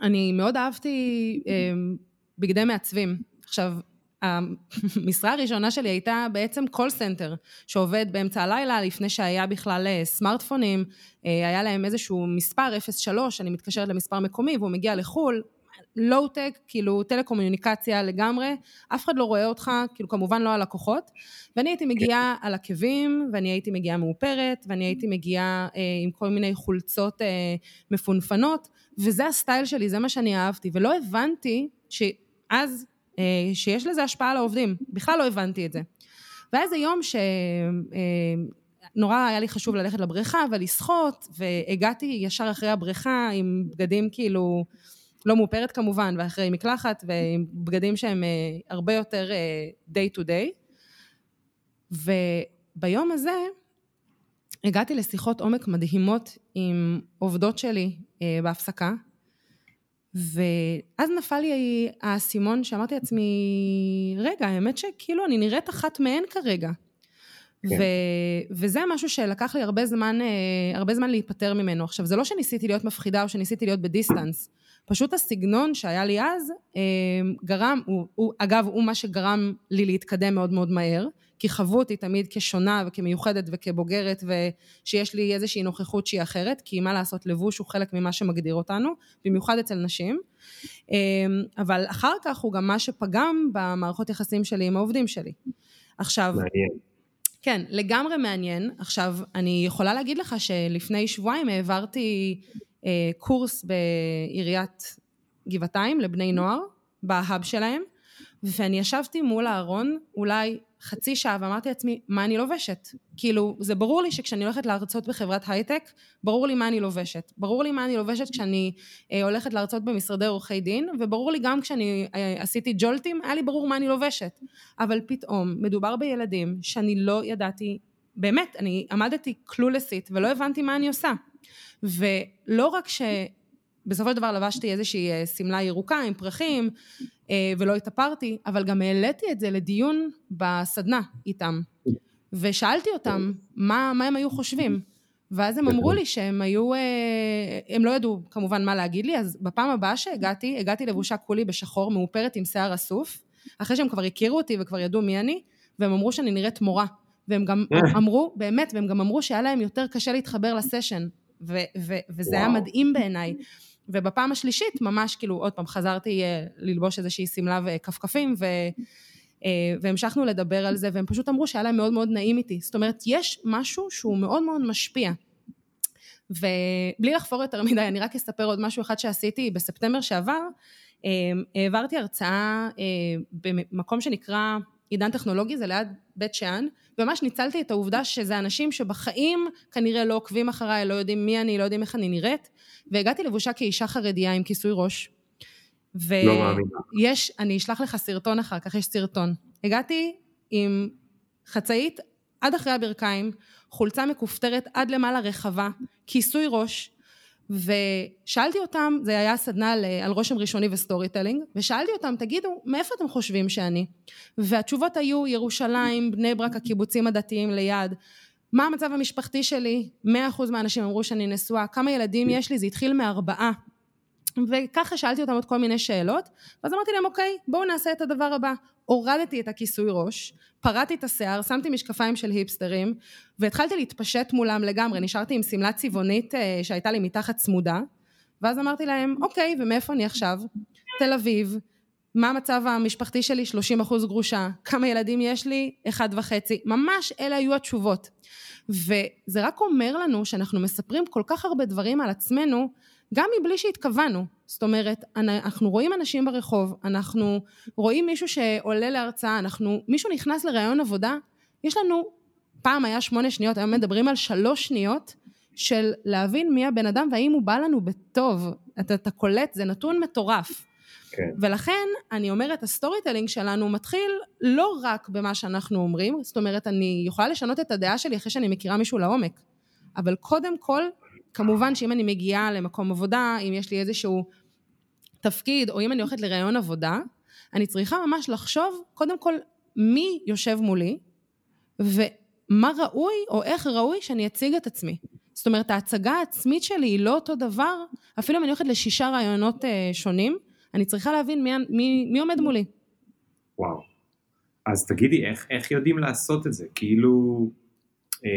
ואני מאוד אהבתי בגדי מעצבים. עכשיו, המשרה הראשונה שלי הייתה בעצם call center, שעובד באמצע הלילה, לפני שהיה בכלל אה, סמארטפונים, אה, היה להם איזשהו מספר 03, אני מתקשרת למספר מקומי והוא מגיע לחו"ל, לואו-טק, כאילו טלקומוניקציה לגמרי, אף אחד לא רואה אותך, כאילו כמובן לא הלקוחות, ואני הייתי מגיעה על עקבים, ואני הייתי מגיעה מאופרת, ואני הייתי מגיעה אה, עם כל מיני חולצות אה, מפונפנות, וזה הסטייל שלי, זה מה שאני אהבתי, ולא הבנתי שאז אה, שיש לזה השפעה על העובדים, בכלל לא הבנתי את זה. והיה איזה יום שנורא אה, היה לי חשוב ללכת לבריכה ולשחות, והגעתי ישר אחרי הבריכה עם בגדים כאילו, לא מאופרת כמובן, ואחרי מקלחת, ועם בגדים שהם אה, הרבה יותר day to day. וביום הזה הגעתי לשיחות עומק מדהימות עם עובדות שלי בהפסקה, ואז נפל לי האסימון שאמרתי לעצמי, רגע, האמת שכאילו אני נראית אחת מהן כרגע. כן. ו, וזה משהו שלקח לי הרבה זמן, אה, הרבה זמן להיפטר ממנו. עכשיו, זה לא שניסיתי להיות מפחידה או שניסיתי להיות בדיסטנס, פשוט הסגנון שהיה לי אז אה, גרם, הוא, הוא, אגב, הוא מה שגרם לי להתקדם מאוד מאוד מהר, כי חוו אותי תמיד כשונה וכמיוחדת וכבוגרת ושיש לי איזושהי נוכחות שהיא אחרת, כי מה לעשות, לבוש הוא חלק ממה שמגדיר אותנו, במיוחד אצל נשים. אמ, אבל אחר כך הוא גם מה שפגם במערכות יחסים שלי עם העובדים שלי. עכשיו... מעניין. כן, לגמרי מעניין. עכשיו, אני יכולה להגיד לך שלפני שבועיים העברתי אה, קורס בעיריית גבעתיים לבני נוער, בהאב שלהם, ואני ישבתי מול הארון אולי חצי שעה ואמרתי לעצמי, מה אני לובשת? כאילו, זה ברור לי שכשאני הולכת להרצות בחברת הייטק, ברור לי מה אני לובשת. ברור לי מה אני לובשת כשאני אה, הולכת להרצות במשרדי עורכי דין, וברור לי גם כשאני אה, עשיתי ג'ולטים, היה לי ברור מה אני לובשת. אבל פתאום, מדובר בילדים שאני לא ידעתי, באמת, אני עמדתי קלולסית ולא הבנתי מה אני עושה. ולא רק ש... בסופו של דבר לבשתי איזושהי אה, שמלה ירוקה עם פרחים אה, ולא התאפרתי, אבל גם העליתי את זה לדיון בסדנה איתם. ושאלתי אותם מה, מה הם היו חושבים. ואז הם אמרו לי שהם היו, אה, הם לא ידעו כמובן מה להגיד לי, אז בפעם הבאה שהגעתי, הגעתי לבושה כולי בשחור, מאופרת עם שיער אסוף, אחרי שהם כבר הכירו אותי וכבר ידעו מי אני, והם אמרו שאני נראית מורה. והם גם אמרו, באמת, והם גם אמרו שהיה להם יותר קשה להתחבר לסשן. ו- ו- וזה וואו. היה מדהים בעיניי. ובפעם השלישית ממש כאילו עוד פעם חזרתי אה, ללבוש איזושהי שמלה וכפכפים ו... אה, והמשכנו לדבר על זה והם פשוט אמרו שהיה להם מאוד מאוד נעים איתי. זאת אומרת יש משהו שהוא מאוד מאוד משפיע. ובלי לחפור יותר מדי אני רק אספר עוד משהו אחד שעשיתי בספטמבר שעבר. אה, העברתי הרצאה במקום שנקרא עידן טכנולוגי זה ליד בית שאן וממש ניצלתי את העובדה שזה אנשים שבחיים כנראה לא עוקבים אחריי, לא יודעים מי אני, לא יודעים איך אני נראית, והגעתי לבושה כאישה חרדיה עם כיסוי ראש. ו... לא מאמין. ויש, אני אשלח לך סרטון אחר כך, יש סרטון. הגעתי עם חצאית עד אחרי הברכיים, חולצה מכופתרת עד למעלה רחבה, כיסוי ראש, ושאלתי אותם, זה היה סדנה על, רושם ראשוני ו storytelling, ושאלתי אותם, תגידו, מאיפה אתם חושבים שאני? והתשובות היו, ירושלים, בני ברק, הקיבוצים הדתיים ליד. מה המצב המשפחתי שלי? מאה אחוז מהאנשים אמרו שאני נשואה. כמה ילדים יש לי? זה התחיל מארבעה. וככה שאלתי אותם עוד כל מיני שאלות, ואז אמרתי להם, אוקיי, בואו נעשה את הדבר הבא. הורדתי את הכיסוי ראש, פרעתי את השיער, שמתי משקפיים של היפסטרים, והתחלתי להתפשט מולם לגמרי, נשארתי עם שמלה צבעונית אה, שהייתה לי מתחת צמודה, ואז אמרתי להם, אוקיי, ומאיפה אני עכשיו? תל אביב, מה המצב המשפחתי שלי? 30 אחוז גרושה. כמה ילדים יש לי? אחד וחצי. ממש אלה היו התשובות. וזה רק אומר לנו שאנחנו מספרים כל כך הרבה דברים על עצמנו, גם מבלי שהתכוונו. זאת אומרת, אנחנו רואים אנשים ברחוב, אנחנו רואים מישהו שעולה להרצאה, אנחנו, מישהו נכנס לראיון עבודה, יש לנו, פעם היה שמונה שניות, היום מדברים על שלוש שניות של להבין מי הבן אדם והאם הוא בא לנו בטוב. אתה, אתה קולט, זה נתון מטורף. כן. ולכן אני אומרת, ה storytelling שלנו מתחיל לא רק במה שאנחנו אומרים, זאת אומרת, אני יכולה לשנות את הדעה שלי אחרי שאני מכירה מישהו לעומק, אבל קודם כל, כמובן שאם אני מגיעה למקום עבודה, אם יש לי איזשהו תפקיד, או אם אני הולכת לראיון עבודה, אני צריכה ממש לחשוב, קודם כל, מי יושב מולי, ומה ראוי, או איך ראוי שאני אציג את עצמי. זאת אומרת, ההצגה העצמית שלי היא לא אותו דבר, אפילו אם אני הולכת לשישה רעיונות אה, שונים, אני צריכה להבין מי, מי, מי עומד מולי. וואו. אז תגידי, איך, איך יודעים לעשות את זה? כאילו... אה,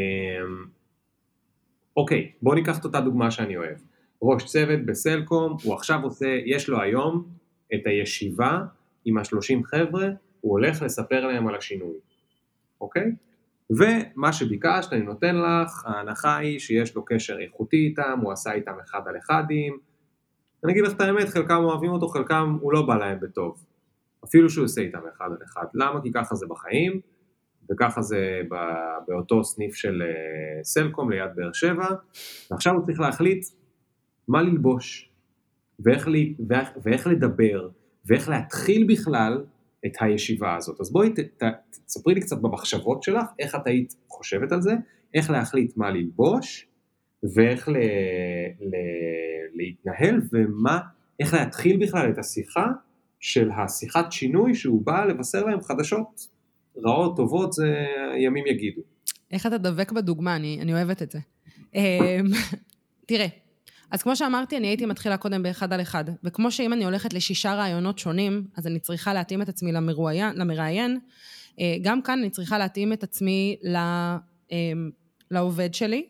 אוקיי, בוא ניקח את אותה דוגמה שאני אוהב. ראש צוות בסלקום, הוא עכשיו עושה, יש לו היום את הישיבה עם השלושים חבר'ה, הוא הולך לספר להם על השינוי, אוקיי? ומה שביקשת, אני נותן לך, ההנחה היא שיש לו קשר איכותי איתם, הוא עשה איתם אחד על אחדים, אני אגיד לך את האמת, חלקם אוהבים אותו, חלקם הוא לא בא להם בטוב. אפילו שהוא עושה איתם אחד על אחד. למה? כי ככה זה בחיים, וככה זה באותו סניף של אה, סלקום ליד באר שבע, ועכשיו הוא צריך להחליט מה ללבוש, ואיך, לי, ואיך, ואיך לדבר, ואיך להתחיל בכלל את הישיבה הזאת. אז בואי תספרי לי קצת במחשבות שלך, איך את היית חושבת על זה, איך להחליט מה ללבוש, ואיך ל, ל, להתנהל, ומה, איך להתחיל בכלל את השיחה של השיחת שינוי שהוא בא לבשר להם חדשות רעות, טובות, זה ימים יגידו. איך אתה דבק בדוגמה, אני, אני אוהבת את זה. אמ, תראה, אז כמו שאמרתי, אני הייתי מתחילה קודם באחד על אחד, וכמו שאם אני הולכת לשישה רעיונות שונים, אז אני צריכה להתאים את עצמי למרואיין, למראיין, אה, גם כאן אני צריכה להתאים את עצמי אמ, לעובד שלי,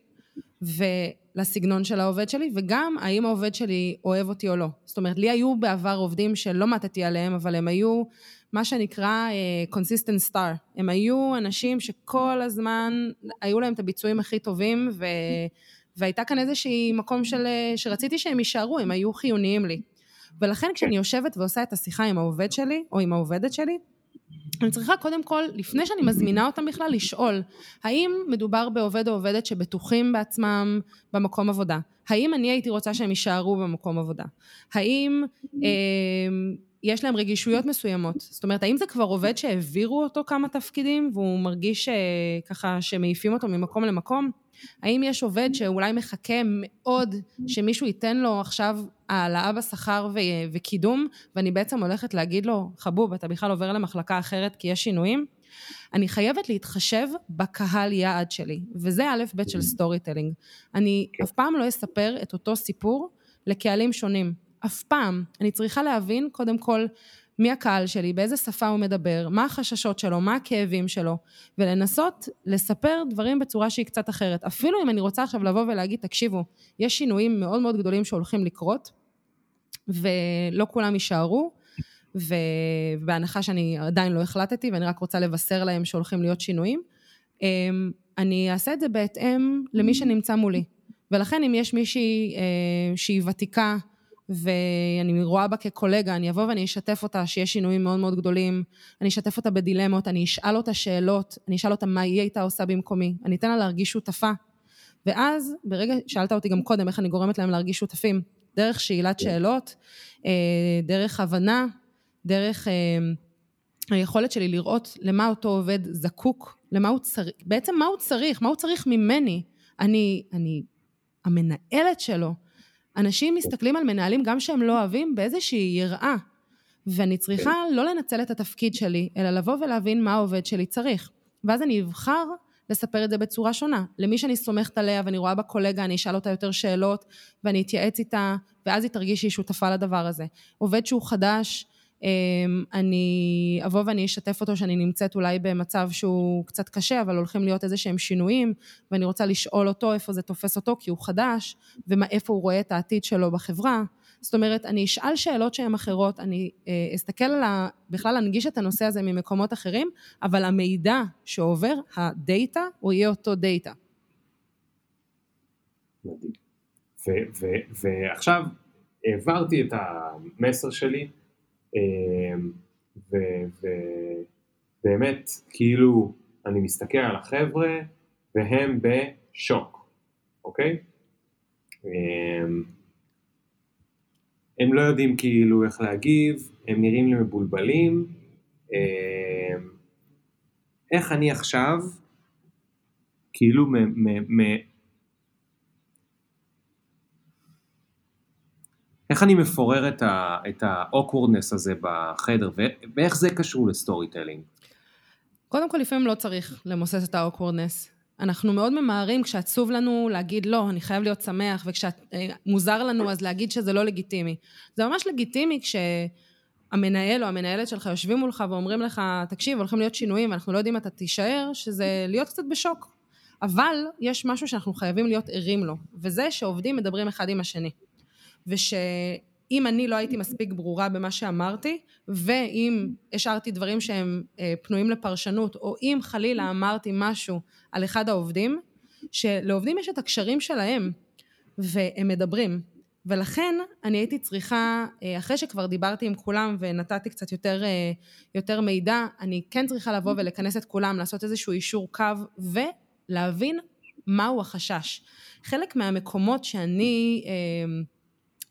ולסגנון של העובד שלי, וגם האם העובד שלי אוהב אותי או לא. זאת אומרת, לי היו בעבר עובדים שלא מתתי עליהם, אבל הם היו מה שנקרא uh, consistent star. הם היו אנשים שכל הזמן היו להם את הביצועים הכי טובים, ו... והייתה כאן איזושהי מקום של, אה, שרציתי שהם יישארו, הם היו חיוניים לי. ולכן כשאני יושבת ועושה את השיחה עם העובד שלי, או עם העובדת שלי, אני צריכה קודם כל, לפני שאני מזמינה אותם בכלל, לשאול, האם מדובר בעובד או עובדת שבטוחים בעצמם במקום עבודה? האם אני הייתי רוצה שהם יישארו במקום עבודה? האם אה, יש להם רגישויות מסוימות? זאת אומרת, האם זה כבר עובד שהעבירו אותו כמה תפקידים והוא מרגיש אה, ככה שמעיפים אותו ממקום למקום? האם יש עובד שאולי מחכה מאוד שמישהו ייתן לו עכשיו העלאה בשכר ו- וקידום, ואני בעצם הולכת להגיד לו, חבוב, אתה בכלל עובר למחלקה אחרת כי יש שינויים? אני חייבת להתחשב בקהל יעד שלי, וזה א' ב' של storytelling. אני כן. אף פעם לא אספר את אותו סיפור לקהלים שונים. אף פעם. אני צריכה להבין, קודם כל, מי הקהל שלי, באיזה שפה הוא מדבר, מה החששות שלו, מה הכאבים שלו, ולנסות לספר דברים בצורה שהיא קצת אחרת. אפילו אם אני רוצה עכשיו לבוא ולהגיד, תקשיבו, יש שינויים מאוד מאוד גדולים שהולכים לקרות, ולא כולם יישארו, ובהנחה שאני עדיין לא החלטתי ואני רק רוצה לבשר להם שהולכים להיות שינויים, אמ, אני אעשה את זה בהתאם למי שנמצא מולי. ולכן אם יש מישהי אה, שהיא ותיקה ואני רואה בה כקולגה, אני אבוא ואני אשתף אותה שיש שינויים מאוד מאוד גדולים, אני אשתף אותה בדילמות, אני אשאל אותה שאלות, אני אשאל אותה מה היא הייתה עושה במקומי, אני אתן לה להרגיש שותפה. ואז, ברגע, שאלת אותי גם קודם איך אני גורמת להם להרגיש שותפים, דרך שאלת כן. שאלות, אה, דרך הבנה, דרך אה, היכולת שלי לראות למה אותו עובד זקוק, למה הוא צריך, בעצם מה הוא צריך, מה הוא צריך ממני. אני, אני המנהלת שלו. אנשים מסתכלים על מנהלים, גם שהם לא אוהבים, באיזושהי יראה. ואני צריכה כן. לא לנצל את התפקיד שלי, אלא לבוא ולהבין מה העובד שלי צריך. ואז אני אבחר לספר את זה בצורה שונה. למי שאני סומכת עליה ואני רואה בה קולגה, אני אשאל אותה יותר שאלות ואני אתייעץ איתה, ואז היא תרגיש שהיא שותפה לדבר הזה. עובד שהוא חדש, אני אבוא ואני אשתף אותו שאני נמצאת אולי במצב שהוא קצת קשה, אבל הולכים להיות איזה שהם שינויים, ואני רוצה לשאול אותו איפה זה תופס אותו, כי הוא חדש, ואיפה הוא רואה את העתיד שלו בחברה. זאת אומרת, אני אשאל שאלות שהן אחרות, אני אה, אסתכל על ה... בכלל להנגיש את הנושא הזה ממקומות אחרים, אבל המידע שעובר, הדאטה, הוא יהיה אותו דאטה. ועכשיו העברתי את המסר שלי, אמ, ובאמת, כאילו, אני מסתכל על החבר'ה, והם בשוק, אוקיי? אמ, הם לא יודעים כאילו איך להגיב, הם נראים לי מבולבלים. אמ, איך אני עכשיו, כאילו איך אני מפורר את ה awkwardness הזה בחדר, ואיך זה קשור ל storytelling? קודם כל, לפעמים לא צריך למוסס את ה-awkwardness. אנחנו מאוד ממהרים כשעצוב לנו להגיד לא, אני חייב להיות שמח, וכשמוזר אה, לנו אז להגיד שזה לא לגיטימי. זה ממש לגיטימי כשהמנהל או המנהלת שלך יושבים מולך ואומרים לך, תקשיב, הולכים להיות שינויים ואנחנו לא יודעים אם אתה תישאר, שזה להיות קצת בשוק. אבל יש משהו שאנחנו חייבים להיות ערים לו, וזה שעובדים מדברים אחד עם השני. ושאם אני לא הייתי מספיק ברורה במה שאמרתי, ואם השארתי דברים שהם אה, פנויים לפרשנות, או אם חלילה אמרתי משהו על אחד העובדים, שלעובדים יש את הקשרים שלהם, והם מדברים. ולכן אני הייתי צריכה, אה, אחרי שכבר דיברתי עם כולם ונתתי קצת יותר, אה, יותר מידע, אני כן צריכה לבוא ולכנס את כולם, לעשות איזשהו אישור קו ולהבין מהו החשש. חלק מהמקומות שאני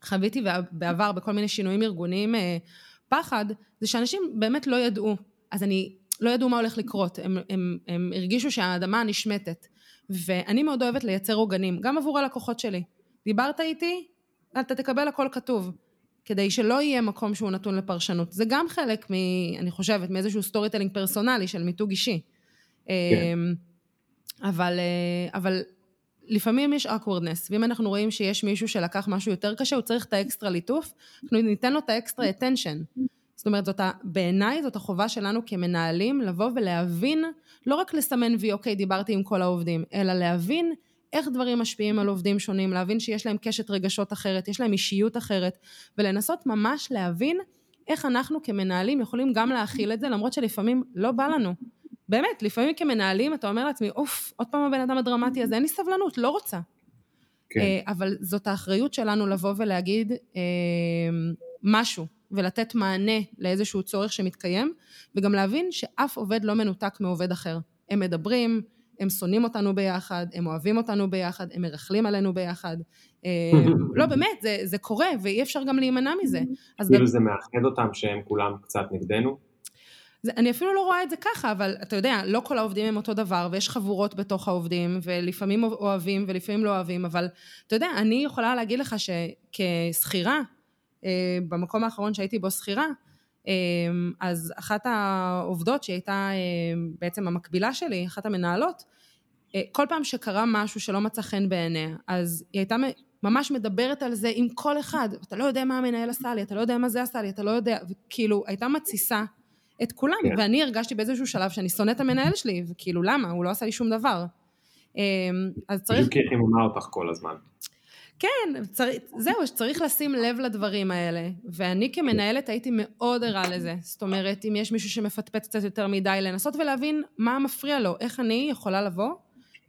חוויתי בעבר בכל מיני שינויים ארגוניים אה, פחד, זה שאנשים באמת לא ידעו. אז אני, לא ידעו מה הולך לקרות, הם, הם, הם הרגישו שהאדמה נשמטת. ואני מאוד אוהבת לייצר עוגנים, גם עבור הלקוחות שלי. דיברת איתי, אתה תקבל הכל כתוב. כדי שלא יהיה מקום שהוא נתון לפרשנות. זה גם חלק, מ, אני חושבת, מאיזשהו storytelling פרסונלי של מיתוג אישי. כן. אמ, אבל, אה, אבל לפעמים יש awkwardness, ואם אנחנו רואים שיש מישהו שלקח משהו יותר קשה, הוא צריך את האקסטרה ליטוף, אנחנו ניתן לו את ה extra attention. זאת אומרת, זאת בעיניי זאת החובה שלנו כמנהלים לבוא ולהבין, לא רק לסמן וי, אוקיי, דיברתי עם כל העובדים, אלא להבין איך דברים משפיעים על עובדים שונים, להבין שיש להם קשת רגשות אחרת, יש להם אישיות אחרת, ולנסות ממש להבין איך אנחנו כמנהלים יכולים גם להכיל את זה, למרות שלפעמים לא בא לנו. באמת, לפעמים כמנהלים אתה אומר לעצמי, אוף, עוד פעם הבן אדם הדרמטי הזה, אין לי סבלנות, לא רוצה. כן. אה, אבל זאת האחריות שלנו לבוא ולהגיד אה, משהו, ולתת מענה לאיזשהו צורך שמתקיים, וגם להבין שאף עובד לא מנותק מעובד אחר. הם מדברים, הם שונאים אותנו ביחד, הם אוהבים אותנו ביחד, הם מרכלים עלינו ביחד. אה, לא, באמת, זה, זה קורה, ואי אפשר גם להימנע מזה. כאילו זה מאחד אותם שהם כולם קצת נגדנו? זה, אני אפילו לא רואה את זה ככה, אבל אתה יודע, לא כל העובדים הם אותו דבר, ויש חבורות בתוך העובדים, ולפעמים אוהבים ולפעמים לא אוהבים, אבל אתה יודע, אני יכולה להגיד לך שכשכירה, אה, במקום האחרון שהייתי בו שכירה, אה, אז אחת העובדות שהיא הייתה אה, בעצם המקבילה שלי, אחת המנהלות, כל פעם שקרה משהו שלא מצא חן בעיניה, אז היא הייתה ממש מדברת על זה עם כל אחד, אתה לא יודע מה המנהל עשה לי, אתה לא יודע מה זה עשה לי, אתה לא יודע, וכאילו הייתה מתסיסה את כולם, כן. ואני הרגשתי באיזשהו שלב שאני שונאת את המנהל שלי, וכאילו למה? הוא לא עשה לי שום דבר. אמ, אז צריך... בדיוק כי היא חיממה אותך כל הזמן. כן, צר... זהו, שצריך לשים לב לדברים האלה, ואני כמנהלת הייתי מאוד ערה לזה. זאת אומרת, אם יש מישהו שמפטפט קצת יותר מדי, לנסות ולהבין מה מפריע לו, איך אני יכולה לבוא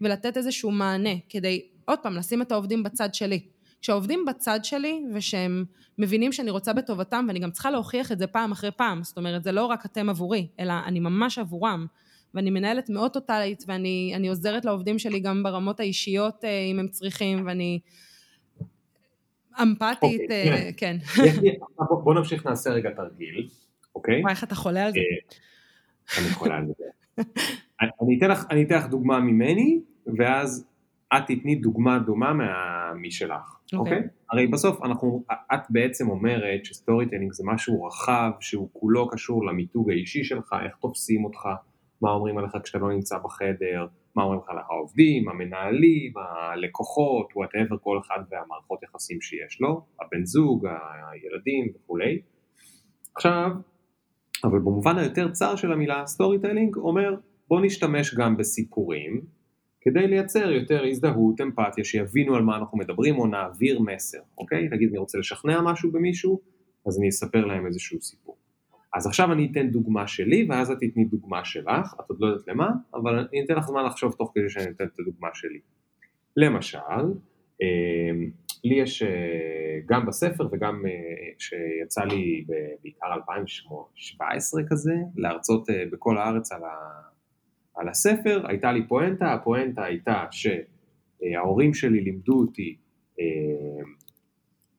ולתת איזשהו מענה, כדי עוד פעם לשים את העובדים בצד שלי. כשהעובדים בצד שלי ושהם מבינים שאני רוצה בטובתם ואני גם צריכה להוכיח את זה פעם אחרי פעם, זאת אומרת זה לא רק אתם עבורי, אלא אני ממש עבורם ואני מנהלת מאוד טוטאלית ואני עוזרת לעובדים שלי גם ברמות האישיות אה, אם הם צריכים ואני אמפתית, okay, אוקיי, uh, כן. בוא נמשיך נעשה רגע תרגיל, אוקיי? וואי איך אתה חולה על זה. אה, אני חולה על זה. אני אתן לך דוגמה ממני ואז את תתני דוגמה דומה משלך, אוקיי? Okay. אוקיי? Okay? הרי בסוף אנחנו, את בעצם אומרת ש storytelling זה משהו רחב שהוא כולו קשור למיתוג האישי שלך, איך תופסים אותך, מה אומרים עליך כשאתה לא נמצא בחדר, מה אומרים לך על העובדים, המנהלים, הלקוחות, whatever, כל אחד והמערכות יחסים שיש לו, הבן זוג, הילדים וכולי. עכשיו, אבל במובן היותר צר של המילה storytelling אומר בוא נשתמש גם בסיפורים כדי לייצר יותר הזדהות, אמפתיה, שיבינו על מה אנחנו מדברים או נעביר מסר, אוקיי? נגיד אני רוצה לשכנע משהו במישהו, אז אני אספר להם איזשהו סיפור. אז עכשיו אני אתן דוגמה שלי, ואז את תתני דוגמה שלך, את עוד לא יודעת למה, אבל אני אתן לך זמן לחשוב תוך כדי שאני אתן את הדוגמה שלי. למשל, אה, לי יש אה, גם בספר וגם אה, שיצא לי בעיקר 2017 כזה, להרצות בכל הארץ על, ה, על הספר, הייתה לי פואנטה, הפואנטה הייתה שההורים שלי לימדו אותי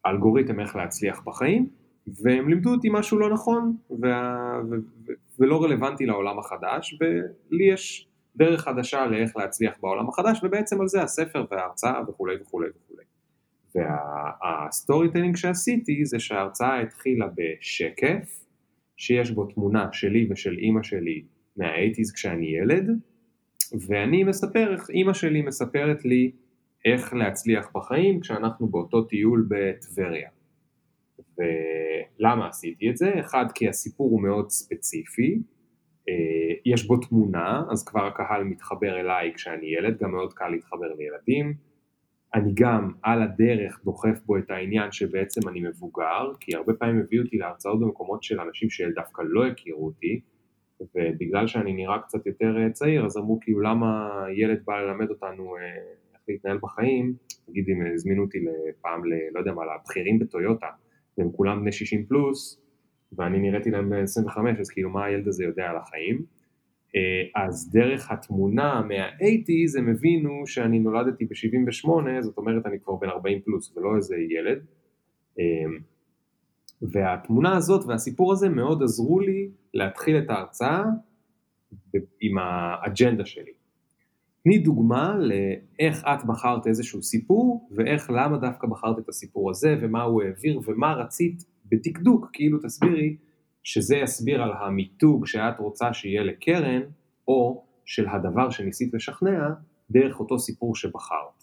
אלגוריתם איך להצליח בחיים, והם לימדו אותי משהו לא נכון וה... ו... ולא רלוונטי לעולם החדש, ולי יש דרך חדשה לאיך להצליח בעולם החדש, ובעצם על זה הספר וההרצאה וכולי וכולי וכולי. וה storytelling שעשיתי זה שההרצאה התחילה בשקף, שיש בו תמונה שלי ושל אימא שלי מהאייטיז כשאני ילד, ואני מספר אימא שלי מספרת לי איך להצליח בחיים כשאנחנו באותו טיול בטבריה. ולמה עשיתי את זה? אחד, כי הסיפור הוא מאוד ספציפי, אה, יש בו תמונה, אז כבר הקהל מתחבר אליי כשאני ילד, גם מאוד קל להתחבר לילדים. אני גם על הדרך דוחף בו את העניין שבעצם אני מבוגר, כי הרבה פעמים הביאו אותי להרצאות במקומות של אנשים שדווקא לא הכירו אותי, ובגלל שאני נראה קצת יותר אה, צעיר, אז אמרו כאילו למה ילד בא ללמד אותנו אה, איך להתנהל בחיים, נגיד אם הזמינו אותי פעם, ל, לא יודע מה, לבכירים בטויוטה, והם כולם בני 60 פלוס, ואני נראיתי להם בן 25, אז כאילו מה הילד הזה יודע על החיים? אה, אז דרך התמונה מה-80's הם הבינו שאני נולדתי ב-78, זאת אומרת אני כבר בן 40 פלוס ולא איזה ילד. והתמונה הזאת והסיפור הזה מאוד עזרו לי להתחיל את ההרצאה עם האג'נדה שלי. תני דוגמה לאיך את בחרת איזשהו סיפור, ואיך למה דווקא בחרת את הסיפור הזה, ומה הוא העביר, ומה רצית בדקדוק, כאילו תסבירי שזה יסביר על המיתוג שאת רוצה שיהיה לקרן, או של הדבר שניסית לשכנע, דרך אותו סיפור שבחרת.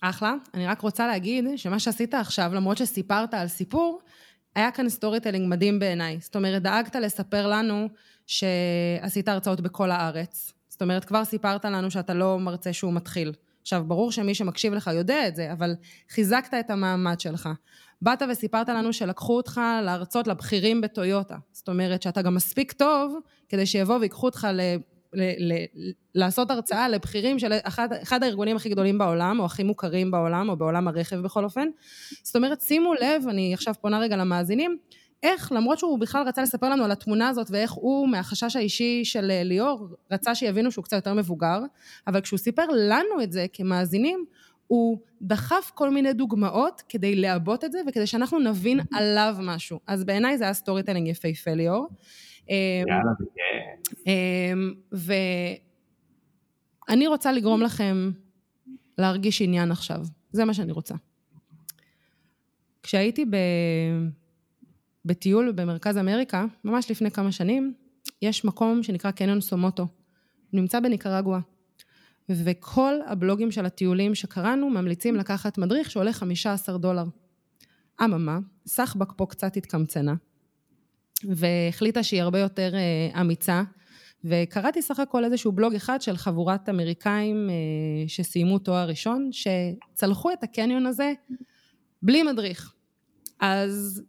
אחלה. אני רק רוצה להגיד שמה שעשית עכשיו, למרות שסיפרת על סיפור, היה כאן storytelling מדהים בעיניי. זאת אומרת, דאגת לספר לנו שעשית הרצאות בכל הארץ. זאת אומרת, כבר סיפרת לנו שאתה לא מרצה שהוא מתחיל. עכשיו, ברור שמי שמקשיב לך יודע את זה, אבל חיזקת את המעמד שלך. באת וסיפרת לנו שלקחו אותך להרצות לבכירים בטויוטה. זאת אומרת שאתה גם מספיק טוב כדי שיבואו ויקחו אותך. ל, ל, לעשות הרצאה לבכירים של אחד, אחד הארגונים הכי גדולים בעולם, או הכי מוכרים בעולם, או בעולם הרכב בכל אופן. זאת אומרת, שימו לב, אני עכשיו פונה רגע למאזינים, איך למרות שהוא בכלל רצה לספר לנו על התמונה הזאת ואיך הוא מהחשש האישי של אה, ליאור רצה שיבינו שהוא קצת יותר מבוגר אבל כשהוא סיפר לנו את זה כמאזינים הוא דחף כל מיני דוגמאות כדי לעבות את זה וכדי שאנחנו נבין עליו משהו אז בעיניי זה היה storytelling יפהפה ליאור. אמ, אמ, ואני רוצה לגרום לכם להרגיש עניין עכשיו זה מה שאני רוצה. כשהייתי ב... בטיול במרכז אמריקה, ממש לפני כמה שנים, יש מקום שנקרא קניון סומוטו. הוא נמצא בניקרגואה. וכל הבלוגים של הטיולים שקראנו ממליצים לקחת מדריך שעולה 15 דולר. אממה, סחבק פה קצת התקמצנה, והחליטה שהיא הרבה יותר אה, אמיצה, וקראתי סך הכל איזשהו בלוג אחד של חבורת אמריקאים אה, שסיימו תואר ראשון, שצלחו את הקניון הזה בלי מדריך. אז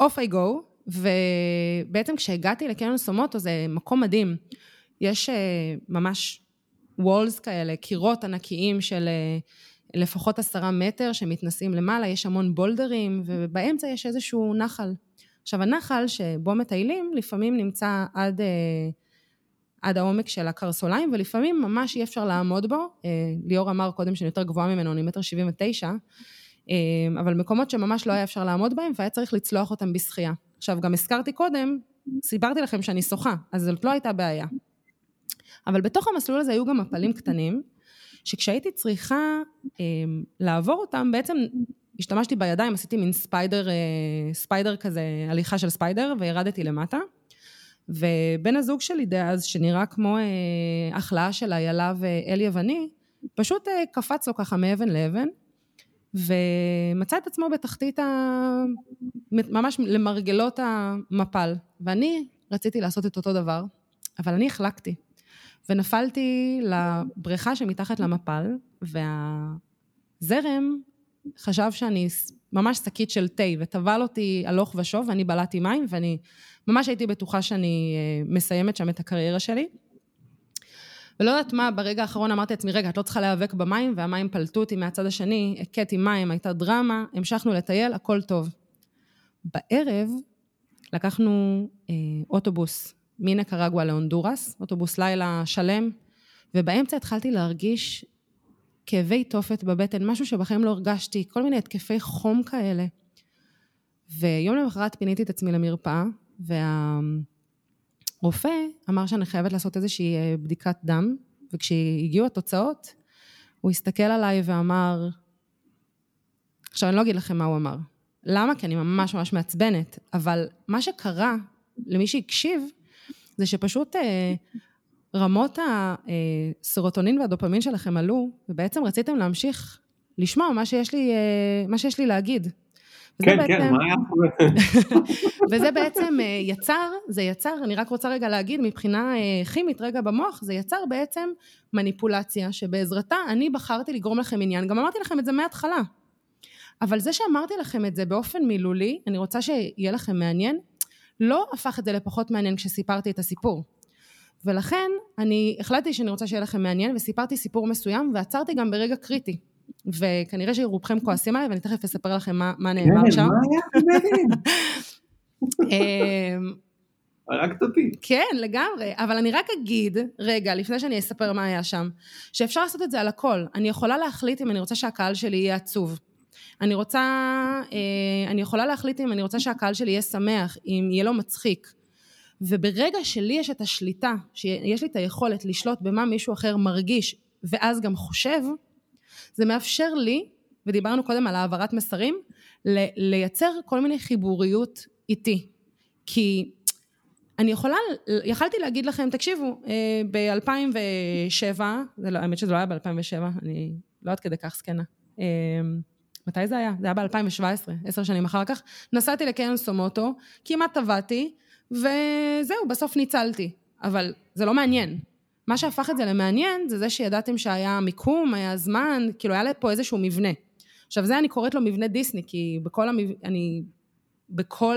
אוף איי גו, ובעצם כשהגעתי לקניון סומוטו זה מקום מדהים. יש uh, ממש וולס כאלה, קירות ענקיים של לפחות עשרה מטר שמתנסים למעלה, יש המון בולדרים, ובאמצע יש איזשהו נחל. עכשיו הנחל שבו מטיילים לפעמים נמצא עד, uh, עד העומק של הקרסוליים, ולפעמים ממש אי אפשר לעמוד בו. Uh, ליאור אמר קודם שאני יותר גבוהה ממנו, אני מטר שבעים ותשע. אמ, אבל מקומות שממש לא היה אפשר לעמוד בהם והיה צריך לצלוח אותם בשחייה. עכשיו, גם הזכרתי קודם, סיפרתי לכם שאני שוחה, אז זאת לא הייתה בעיה. אבל בתוך המסלול הזה היו גם מפלים קטנים, שכשהייתי צריכה אה, לעבור אותם, בעצם השתמשתי בידיים, עשיתי מין spider, אה, spider כזה, הליכה של spider, וירדתי למטה. ובן הזוג שלי דאז, שנראה כמו אה, הכלאה של איילה ואל יווני, פשוט אה, קפץ לו ככה מאבן לאבן, ומצא את עצמו בתחתית, ה... ממש למרגלות המפל. ואני רציתי לעשות את אותו דבר, אבל אני החלקתי. ונפלתי לבריכה שמתחת למפל, והזרם חשב שאני ממש שקית של תה, וטבל אותי הלוך ושוב, ואני בלעתי מים, ואני ממש הייתי בטוחה שאני אה, מסיימת שם את הקריירה שלי. ולא יודעת מה, ברגע האחרון אמרתי לעצמי, רגע, את לא צריכה להיאבק במים, והמים פלטו אותי מהצד השני, הכיתי מים, הייתה דרמה, המשכנו לטייל, הכל טוב. בערב לקחנו אה, אוטובוס מנקרגואה להונדורס, אוטובוס לילה שלם, ובאמצע התחלתי להרגיש כאבי תופת בבטן, משהו שבחיים לא הרגשתי, כל מיני התקפי חום כאלה. ויום למחרת פיניתי את עצמי למרפאה, והרופא אמר שאני חייבת לעשות איזושהי אה, בדיקת דם, וכשהגיעו התוצאות, הוא הסתכל עליי ואמר, עכשיו אני לא אגיד לכם מה הוא אמר. למה? כי אני ממש ממש מעצבנת, אבל מה שקרה, למי שהקשיב, זה שפשוט אה, רמות הסרוטונין והדופמין שלכם עלו, ובעצם רציתם להמשיך לשמוע מה שיש לי, מה שיש לי להגיד. כן, בעצם, כן, מה היה וזה בעצם אה, יצר, זה יצר, אני רק רוצה רגע להגיד, מבחינה אה, כימית רגע במוח, זה יצר בעצם מניפולציה שבעזרתה אני בחרתי לגרום לכם עניין, גם אמרתי לכם את זה מההתחלה. אבל זה שאמרתי לכם את זה באופן מילולי, אני רוצה שיהיה לכם מעניין, לא הפך את זה לפחות מעניין כשסיפרתי את הסיפור. ולכן אני החלטתי שאני רוצה שיהיה לכם מעניין וסיפרתי סיפור מסוים ועצרתי גם ברגע קריטי. וכנראה שרובכם כועסים עליי ואני תכף אספר לכם מה, מה נאמר שם. אמ, הרגת אותי. כן, לגמרי. אבל אני רק אגיד, רגע, לפני שאני אספר מה היה שם, שאפשר לעשות את זה על הכל. אני יכולה להחליט אם אני רוצה שהקהל שלי יהיה עצוב. אני רוצה, אה, אני יכולה להחליט אם אני רוצה שהקהל שלי יהיה שמח, אם יהיה לו מצחיק. וברגע שלי יש את השליטה, שיש לי את היכולת לשלוט במה מישהו אחר מרגיש ואז גם חושב, זה מאפשר לי, ודיברנו קודם על העברת מסרים, לייצר כל מיני חיבוריות איתי. כי אני יכולה, יכלתי להגיד לכם, תקשיבו, אה, ב-2007, לא, האמת שזה לא היה ב-2007, אני לא עד כדי כך זקנה. אה, מתי זה היה? זה היה ב-2017, עשר שנים אחר כך. נסעתי לקניון סומוטו, כמעט טבעתי, וזהו, בסוף ניצלתי. אבל זה לא מעניין. מה שהפך את זה למעניין זה זה שידעתם שהיה מיקום, היה זמן, כאילו היה פה איזשהו מבנה. עכשיו זה אני קוראת לו מבנה דיסני, כי בכל, המב... אני... בכל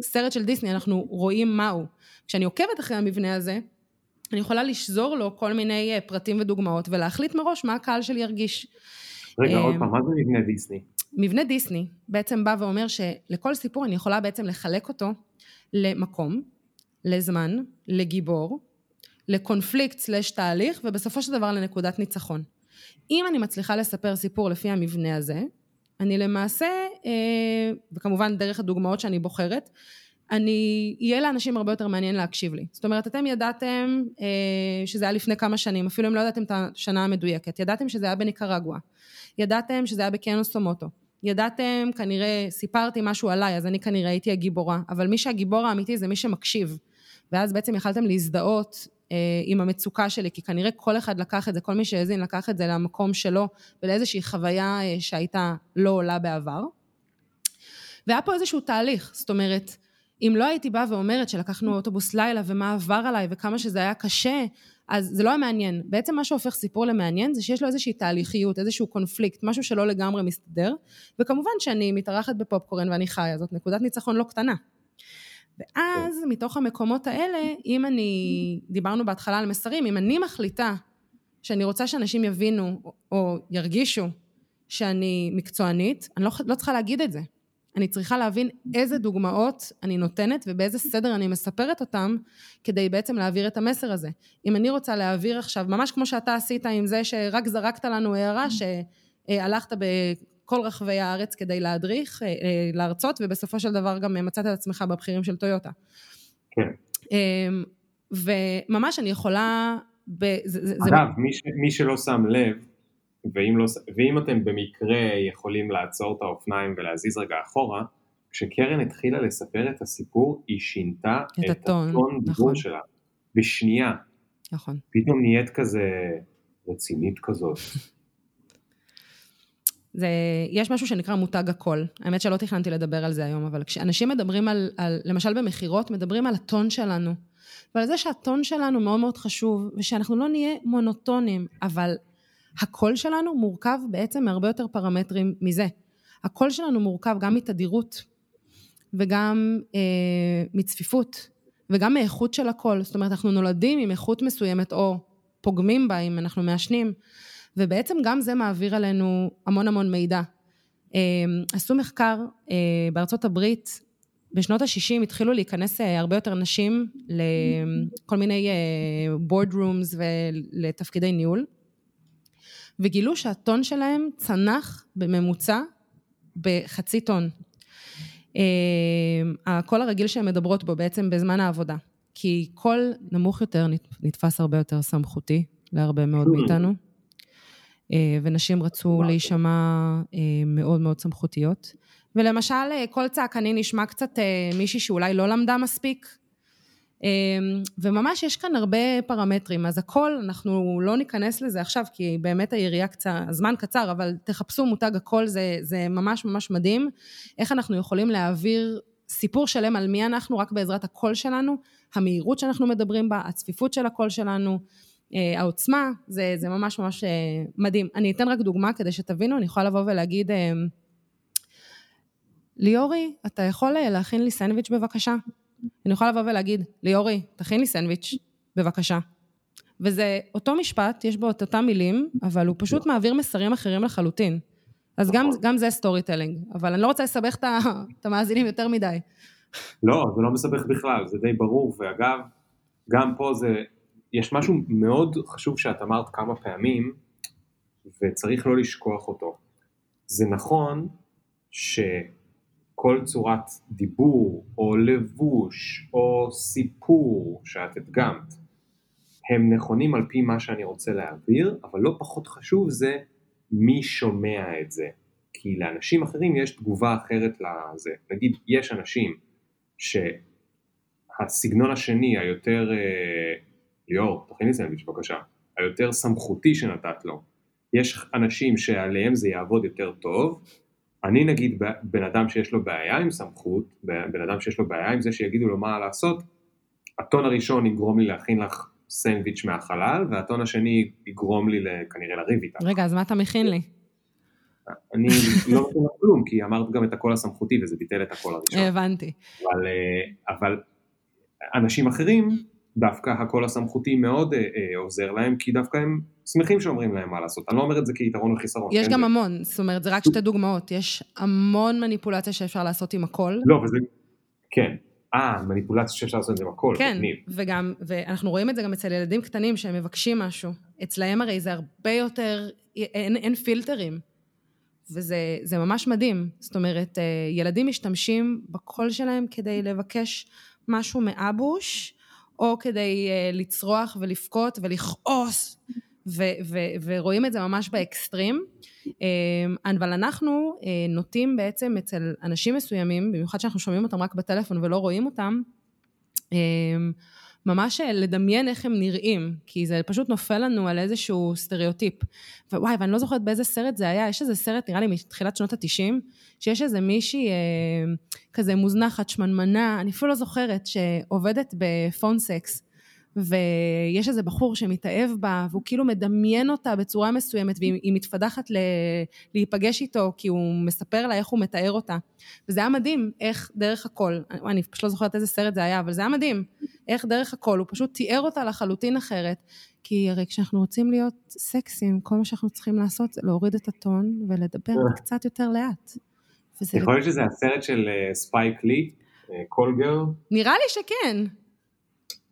סרט של דיסני אנחנו רואים מהו. כשאני עוקבת אחרי המבנה הזה, אני יכולה לשזור לו כל מיני אה, פרטים ודוגמאות ולהחליט מראש מה הקהל שלי ירגיש. רגע, עוד פעם, מה זה מבנה דיסני? מבנה דיסני בעצם בא ואומר שלכל סיפור אני יכולה בעצם לחלק אותו למקום, לזמן, לגיבור, לקונפליקט סלש תהליך, ובסופו של דבר לנקודת ניצחון. אם אני מצליחה לספר סיפור לפי המבנה הזה, אני למעשה, אה, וכמובן דרך הדוגמאות שאני בוחרת, אני, יהיה לאנשים הרבה יותר מעניין להקשיב לי. זאת אומרת, אתם ידעתם אה, שזה היה לפני כמה שנים, אפילו אם לא ידעתם את השנה המדויקת, ידעתם שזה היה בניקרגואה, ידעתם שזה היה בקיאנוס סומוטו, ידעתם, כנראה סיפרתי משהו עליי, אז אני כנראה הייתי הגיבורה, אבל מי שהגיבור האמיתי זה מי שמקשיב. ואז בעצם יכלתם להזדהות אה, עם המצוקה שלי, כי כנראה כל אחד לקח את זה, כל מי שהאזין לקח את זה למקום שלו ולאיזושהי חוויה אה, שהייתה לא עולה בעבר. והיה פה איזשהו תהליך, זאת אומרת, אם לא הייתי באה ואומרת שלקחנו אוטובוס לילה ומה עבר עליי וכמה שזה היה קשה, אז זה לא היה מעניין. בעצם מה שהופך סיפור למעניין זה שיש לו איזושהי תהליכיות, איזשהו קונפליקט, משהו שלא לגמרי מסתדר, וכמובן שאני מתארחת בפופקורן ואני חיה, זאת נקודת ניצחון לא קטנה. ואז. מתוך המקומות האלה, אם אני, דיברנו בהתחלה על מסרים, אם אני מחליטה שאני רוצה שאנשים יבינו או ירגישו שאני מקצוענית, אני לא, לא צריכה להגיד את זה. אני צריכה להבין איזה דוגמאות אני נותנת ובאיזה סדר אני מספרת אותם כדי בעצם להעביר את המסר הזה. אם אני רוצה להעביר עכשיו, ממש כמו שאתה עשית עם זה שרק זרקת לנו הערה שהלכת בכל רחבי הארץ כדי להדריך, אה, אה, להרצות, ובסופו של דבר גם מצאת את עצמך בבכירים של טויוטה. כן. אמ, וממש אני יכולה... ב, זה, אגב, זה... מי, ש, מי שלא שם לב, ואם, לא, ואם אתם במקרה יכולים לעצור את האופניים ולהזיז רגע אחורה, כשקרן התחילה לספר את הסיפור, היא שינתה את, את הטון, הטון נכון. שלה, בשנייה. נכון. פתאום נהיית כזה רצינית כזאת. זה, יש משהו שנקרא מותג הקול. האמת שלא תכננתי לדבר על זה היום, אבל כשאנשים מדברים על, על למשל במכירות, מדברים על הטון שלנו. ועל זה שהטון שלנו מאוד מאוד חשוב, ושאנחנו לא נהיה מונוטונים, אבל הקול שלנו מורכב בעצם מהרבה יותר פרמטרים מזה. הקול שלנו מורכב גם מתדירות, וגם אה, מצפיפות, וגם מאיכות של הקול. זאת אומרת, אנחנו נולדים עם איכות מסוימת, או פוגמים בה אם אנחנו מעשנים, ובעצם גם זה מעביר עלינו המון המון מידע. אה, עשו מחקר אה, בארצות הברית, בשנות ה-60 התחילו להיכנס אה, הרבה יותר נשים לכל מיני board rooms ולתפקידי ניהול, וגילו שהטון שלהם צנח בממוצע בחצי טון. הקול הרגיל שהן מדברות בו בעצם בזמן העבודה, כי קול נמוך יותר נתפס הרבה יותר סמכותי להרבה מאוד מאיתנו. אה, ונשים רצו להישמע אה, מאוד מאוד סמכותיות. ולמשל, אה, קול צעקני נשמע קצת מישהי שאולי לא למדה מספיק, וממש יש כאן הרבה פרמטרים. אז הקול, אנחנו לא ניכנס לזה עכשיו, כי באמת היריעה קצר, הזמן קצר, אבל תחפשו מותג הקול, זה, זה ממש ממש מדהים. איך אנחנו יכולים להעביר סיפור שלם על מי אנחנו רק בעזרת הקול שלנו, המהירות שאנחנו מדברים בה, הצפיפות של הקול שלנו. אה, העוצמה, זה, זה ממש ממש אה, מדהים. אני אתן רק דוגמה כדי שתבינו, אני יכולה לבוא ולהגיד, אה, ליאורי, אתה יכול להכין לי סנדוויץ' בבקשה? אני יכולה לבוא ולהגיד, ליאורי, תכין לי סנדוויץ', בבקשה. וזה אותו משפט, יש בו את אותם מילים, אבל הוא פשוט מעביר מסרים אחרים לחלוטין. אז גם, נכון. גם זה storytelling, אבל אני לא רוצה לסבך את המאזינים יותר מדי. לא, זה לא מסבך בכלל, זה די ברור, ואגב, גם פה זה יש משהו מאוד חשוב שאת אמרת כמה פעמים, וצריך לא לשכוח אותו. זה נכון שכל צורת דיבור, או לבוש, או סיפור שאת הדגמת, הם נכונים על פי מה שאני רוצה להעביר, אבל לא פחות חשוב זה מי שומע את זה. כי לאנשים אחרים יש תגובה אחרת לזה. נגיד, יש אנשים שהסגנון השני, היותר אה, ליאור, תכין לי סנדוויץ' בבקשה, היותר סמכותי שנתת לו. יש אנשים שעליהם זה יעבוד יותר טוב, אני נגיד בן אדם שיש לו בעיה עם סמכות, בן אדם שיש לו בעיה עם זה שיגידו לו מה לעשות, הטון הראשון יגרום לי להכין לך סנדוויץ' מהחלל, והטון השני יגרום לי כנראה לריב איתך. רגע, אז מה אתה מכין לי? אני לא מכין לך כלום, כי אמרת גם את הקול הסמכותי וזה ביטל את הקול הראשון. הבנתי. אבל, אה, אבל אנשים אחרים דווקא הקול הסמכותי מאוד אה, אה, עוזר להם, כי דווקא הם שמחים שאומרים להם מה לעשות. אני לא אומר את זה כיתרון וחיסרון. יש כן, גם זה... המון, זאת אומרת, זה רק שתי דוגמאות. יש המון מניפולציה שאפשר לעשות עם הקול. לא, וזה... כן. אה, מניפולציה שאפשר לעשות את זה עם הקול, כן, תקנים. וגם, ואנחנו רואים את זה גם אצל ילדים קטנים שהם מבקשים משהו. אצלהם הרי זה הרבה יותר, אין, אין פילטרים. וזה ממש מדהים. זאת אומרת, אה, ילדים משתמשים בקול שלהם כדי לבקש משהו מאבוש, או כדי uh, לצרוח ולבכות ולכעוס, ו- ו- ורואים את זה ממש באקסטרים. Uh, אבל אנחנו uh, נוטים בעצם אצל אנשים מסוימים, במיוחד שאנחנו שומעים אותם רק בטלפון ולא רואים אותם, אה, ממש לדמיין איך הם נראים, כי זה פשוט נופל לנו על איזשהו סטריאוטיפ. ווואי, ואני לא זוכרת באיזה סרט זה היה, יש איזה סרט, נראה לי מתחילת שנות התשעים, שיש איזה מישהי אה, כזה מוזנחת, שמנמנה, אני אפילו לא זוכרת, שעובדת ב phone sex, ויש איזה בחור שמתאהב בה, והוא כאילו מדמיין אותה בצורה מסוימת, והיא מתפדחת ל... להיפגש איתו, כי הוא מספר לה איך הוא מתאר אותה. וזה היה מדהים, איך דרך הקול, אני, פשוט לא זוכרת איזה סרט זה היה, אבל זה היה מדהים, איך דרך הקול, הוא פשוט תיאר אותה לחלוטין אחרת. כי הרי כשאנחנו רוצים להיות סקסים, כל מה שאנחנו צריכים לעשות זה להוריד את הטון ולדבר אה. קצת יותר לאט. יכול להיות שזה הסרט של ספייק לי, call girl? נראה לי שכן.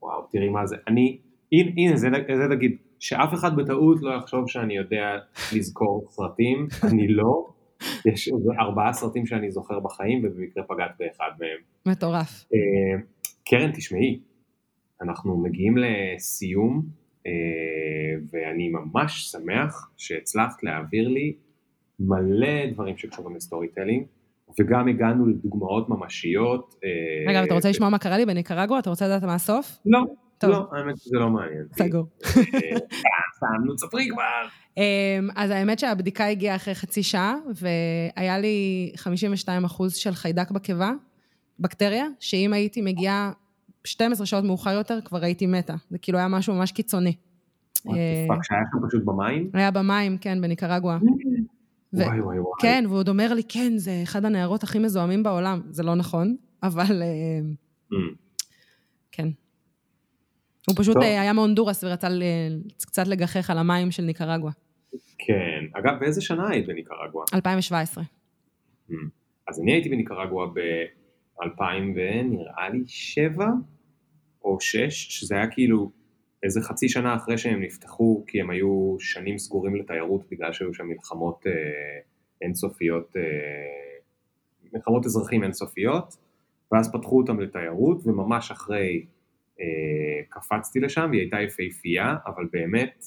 וואו, תראי מה זה. אני, הנה, זה, זה נגיד, שאף אחד בטעות לא יחשוב שאני יודע לזכור סרטים, אני לא. יש ארבעה סרטים שאני זוכר בחיים, ובמקרה פגעת באחד מהם. מטורף. אה, קרן, תשמעי, אנחנו מגיעים לסיום, אה, ואני ממש שמח שהצלחת להעביר לי מלא דברים שקשורים ל storytelling. וגם הגענו לדוגמאות ממשיות. אה, רגע, אתה רוצה לשמוע מה קרה לי בניקרגואה? אתה רוצה לדעת מה הסוף? לא, לא, האמת שזה לא מעניין. סגור. סתם, נו, תספרי כבר. אמ, אז האמת שהבדיקה הגיעה אחרי חצי שעה, והיה לי 52 אחוז של חיידק בקיבה, בקטריה, שאם הייתי מגיעה 12 שעות מאוחר יותר כבר הייתי מתה. זה כאילו היה משהו ממש קיצוני. אה, fuck, שהיה שם פשוט במים? היה במים, כן, בניקרגואה. וואי וואי וואי. כן, והוא עוד אומר לי, כן, זה אחד הנהרות הכי מזוהמים בעולם. זה לא נכון, אבל אה, אמ. כן. הוא פשוט טוב. אה, היה מהונדורס ורצה קצת לגחך על המים של ניקרגואה. כן. אגב, באיזה שנה היית בניקרגואה? 2017. Mm. אז אני הייתי בניקרגואה ב-2000 ונראה לי 7 או 6, שזה היה כאילו איזה חצי שנה אחרי שהם נפתחו, כי הם היו שנים סגורים לתיירות בגלל שהיו שם מלחמות אה, אינסופיות, אה, מלחמות אזרחים אינסופיות, ואז פתחו אותם לתיירות, וממש אחרי אה, קפצתי לשם, והיא הייתה יפהפייה, אבל באמת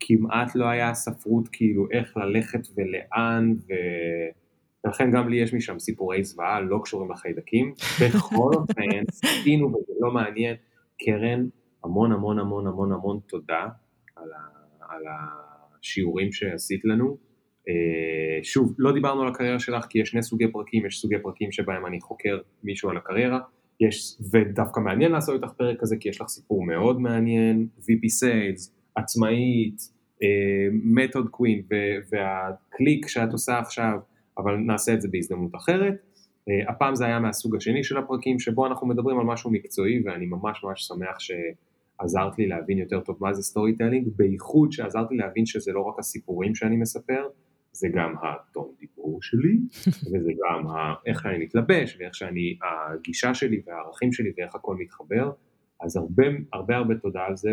כמעט לא היה ספרות כאילו איך ללכת ולאן, ו... ולכן גם לי יש משם סיפורי זוועה לא קשורים לחיידקים. בכל אופן, סטינו וזה לא מעניין. קרן, המון המון המון המון המון תודה על, ה, על השיעורים שעשית לנו. אה, שוב, לא דיברנו על הקריירה שלך כי יש שני סוגי פרקים, יש סוגי פרקים שבהם אני חוקר מישהו על הקריירה, יש, ודווקא מעניין לעשות איתך פרק כזה כי יש לך סיפור מאוד מעניין, VP Sales, עצמאית, מתוד קווין והקליק שאת עושה עכשיו, אבל נעשה את זה בהזדמנות אחרת. אה, הפעם זה היה מהסוג השני של הפרקים, שבו אנחנו מדברים על משהו מקצועי, ואני ממש ממש שמח שעזרת לי להבין יותר טוב מה זה storytelling, בייחוד שעזרת לי להבין שזה לא רק הסיפורים שאני מספר, זה גם הטון דיבור שלי, וזה גם ה- איך אני מתלבש, ואיך שאני, הגישה שלי והערכים שלי ואיך הכל מתחבר, אז הרבה הרבה הרבה תודה על זה,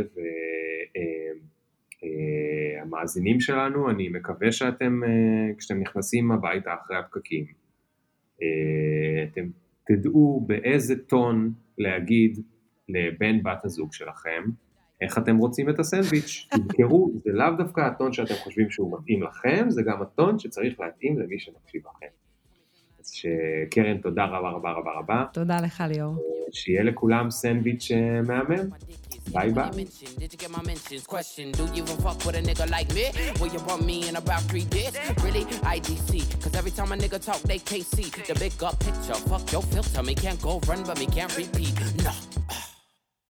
והמאזינים שלנו, אני מקווה שאתם, uh, כשאתם נכנסים הביתה אחרי הפקקים, אתם תדעו באיזה טון להגיד לבן בת הזוג שלכם, איך אתם רוצים את הסנדוויץ', תזכרו, זה לאו דווקא הטון שאתם חושבים שהוא מתאים לכם, זה גם הטון שצריך להתאים למי שמקשיב לכם. אז שקרן, תודה רבה רבה רבה רבה, תודה לך, ליאור. שיהיה לכולם סנדוויץ' אה, מהמם, ביי. Mention, Did you get my mentions? Question, do you even fuck with a nigga like me? Will you bump me in about three days? Really? IDC. Cause every time a nigga talk, they KC. The big up picture, fuck your filter. Me can't go run, but me can't repeat. No.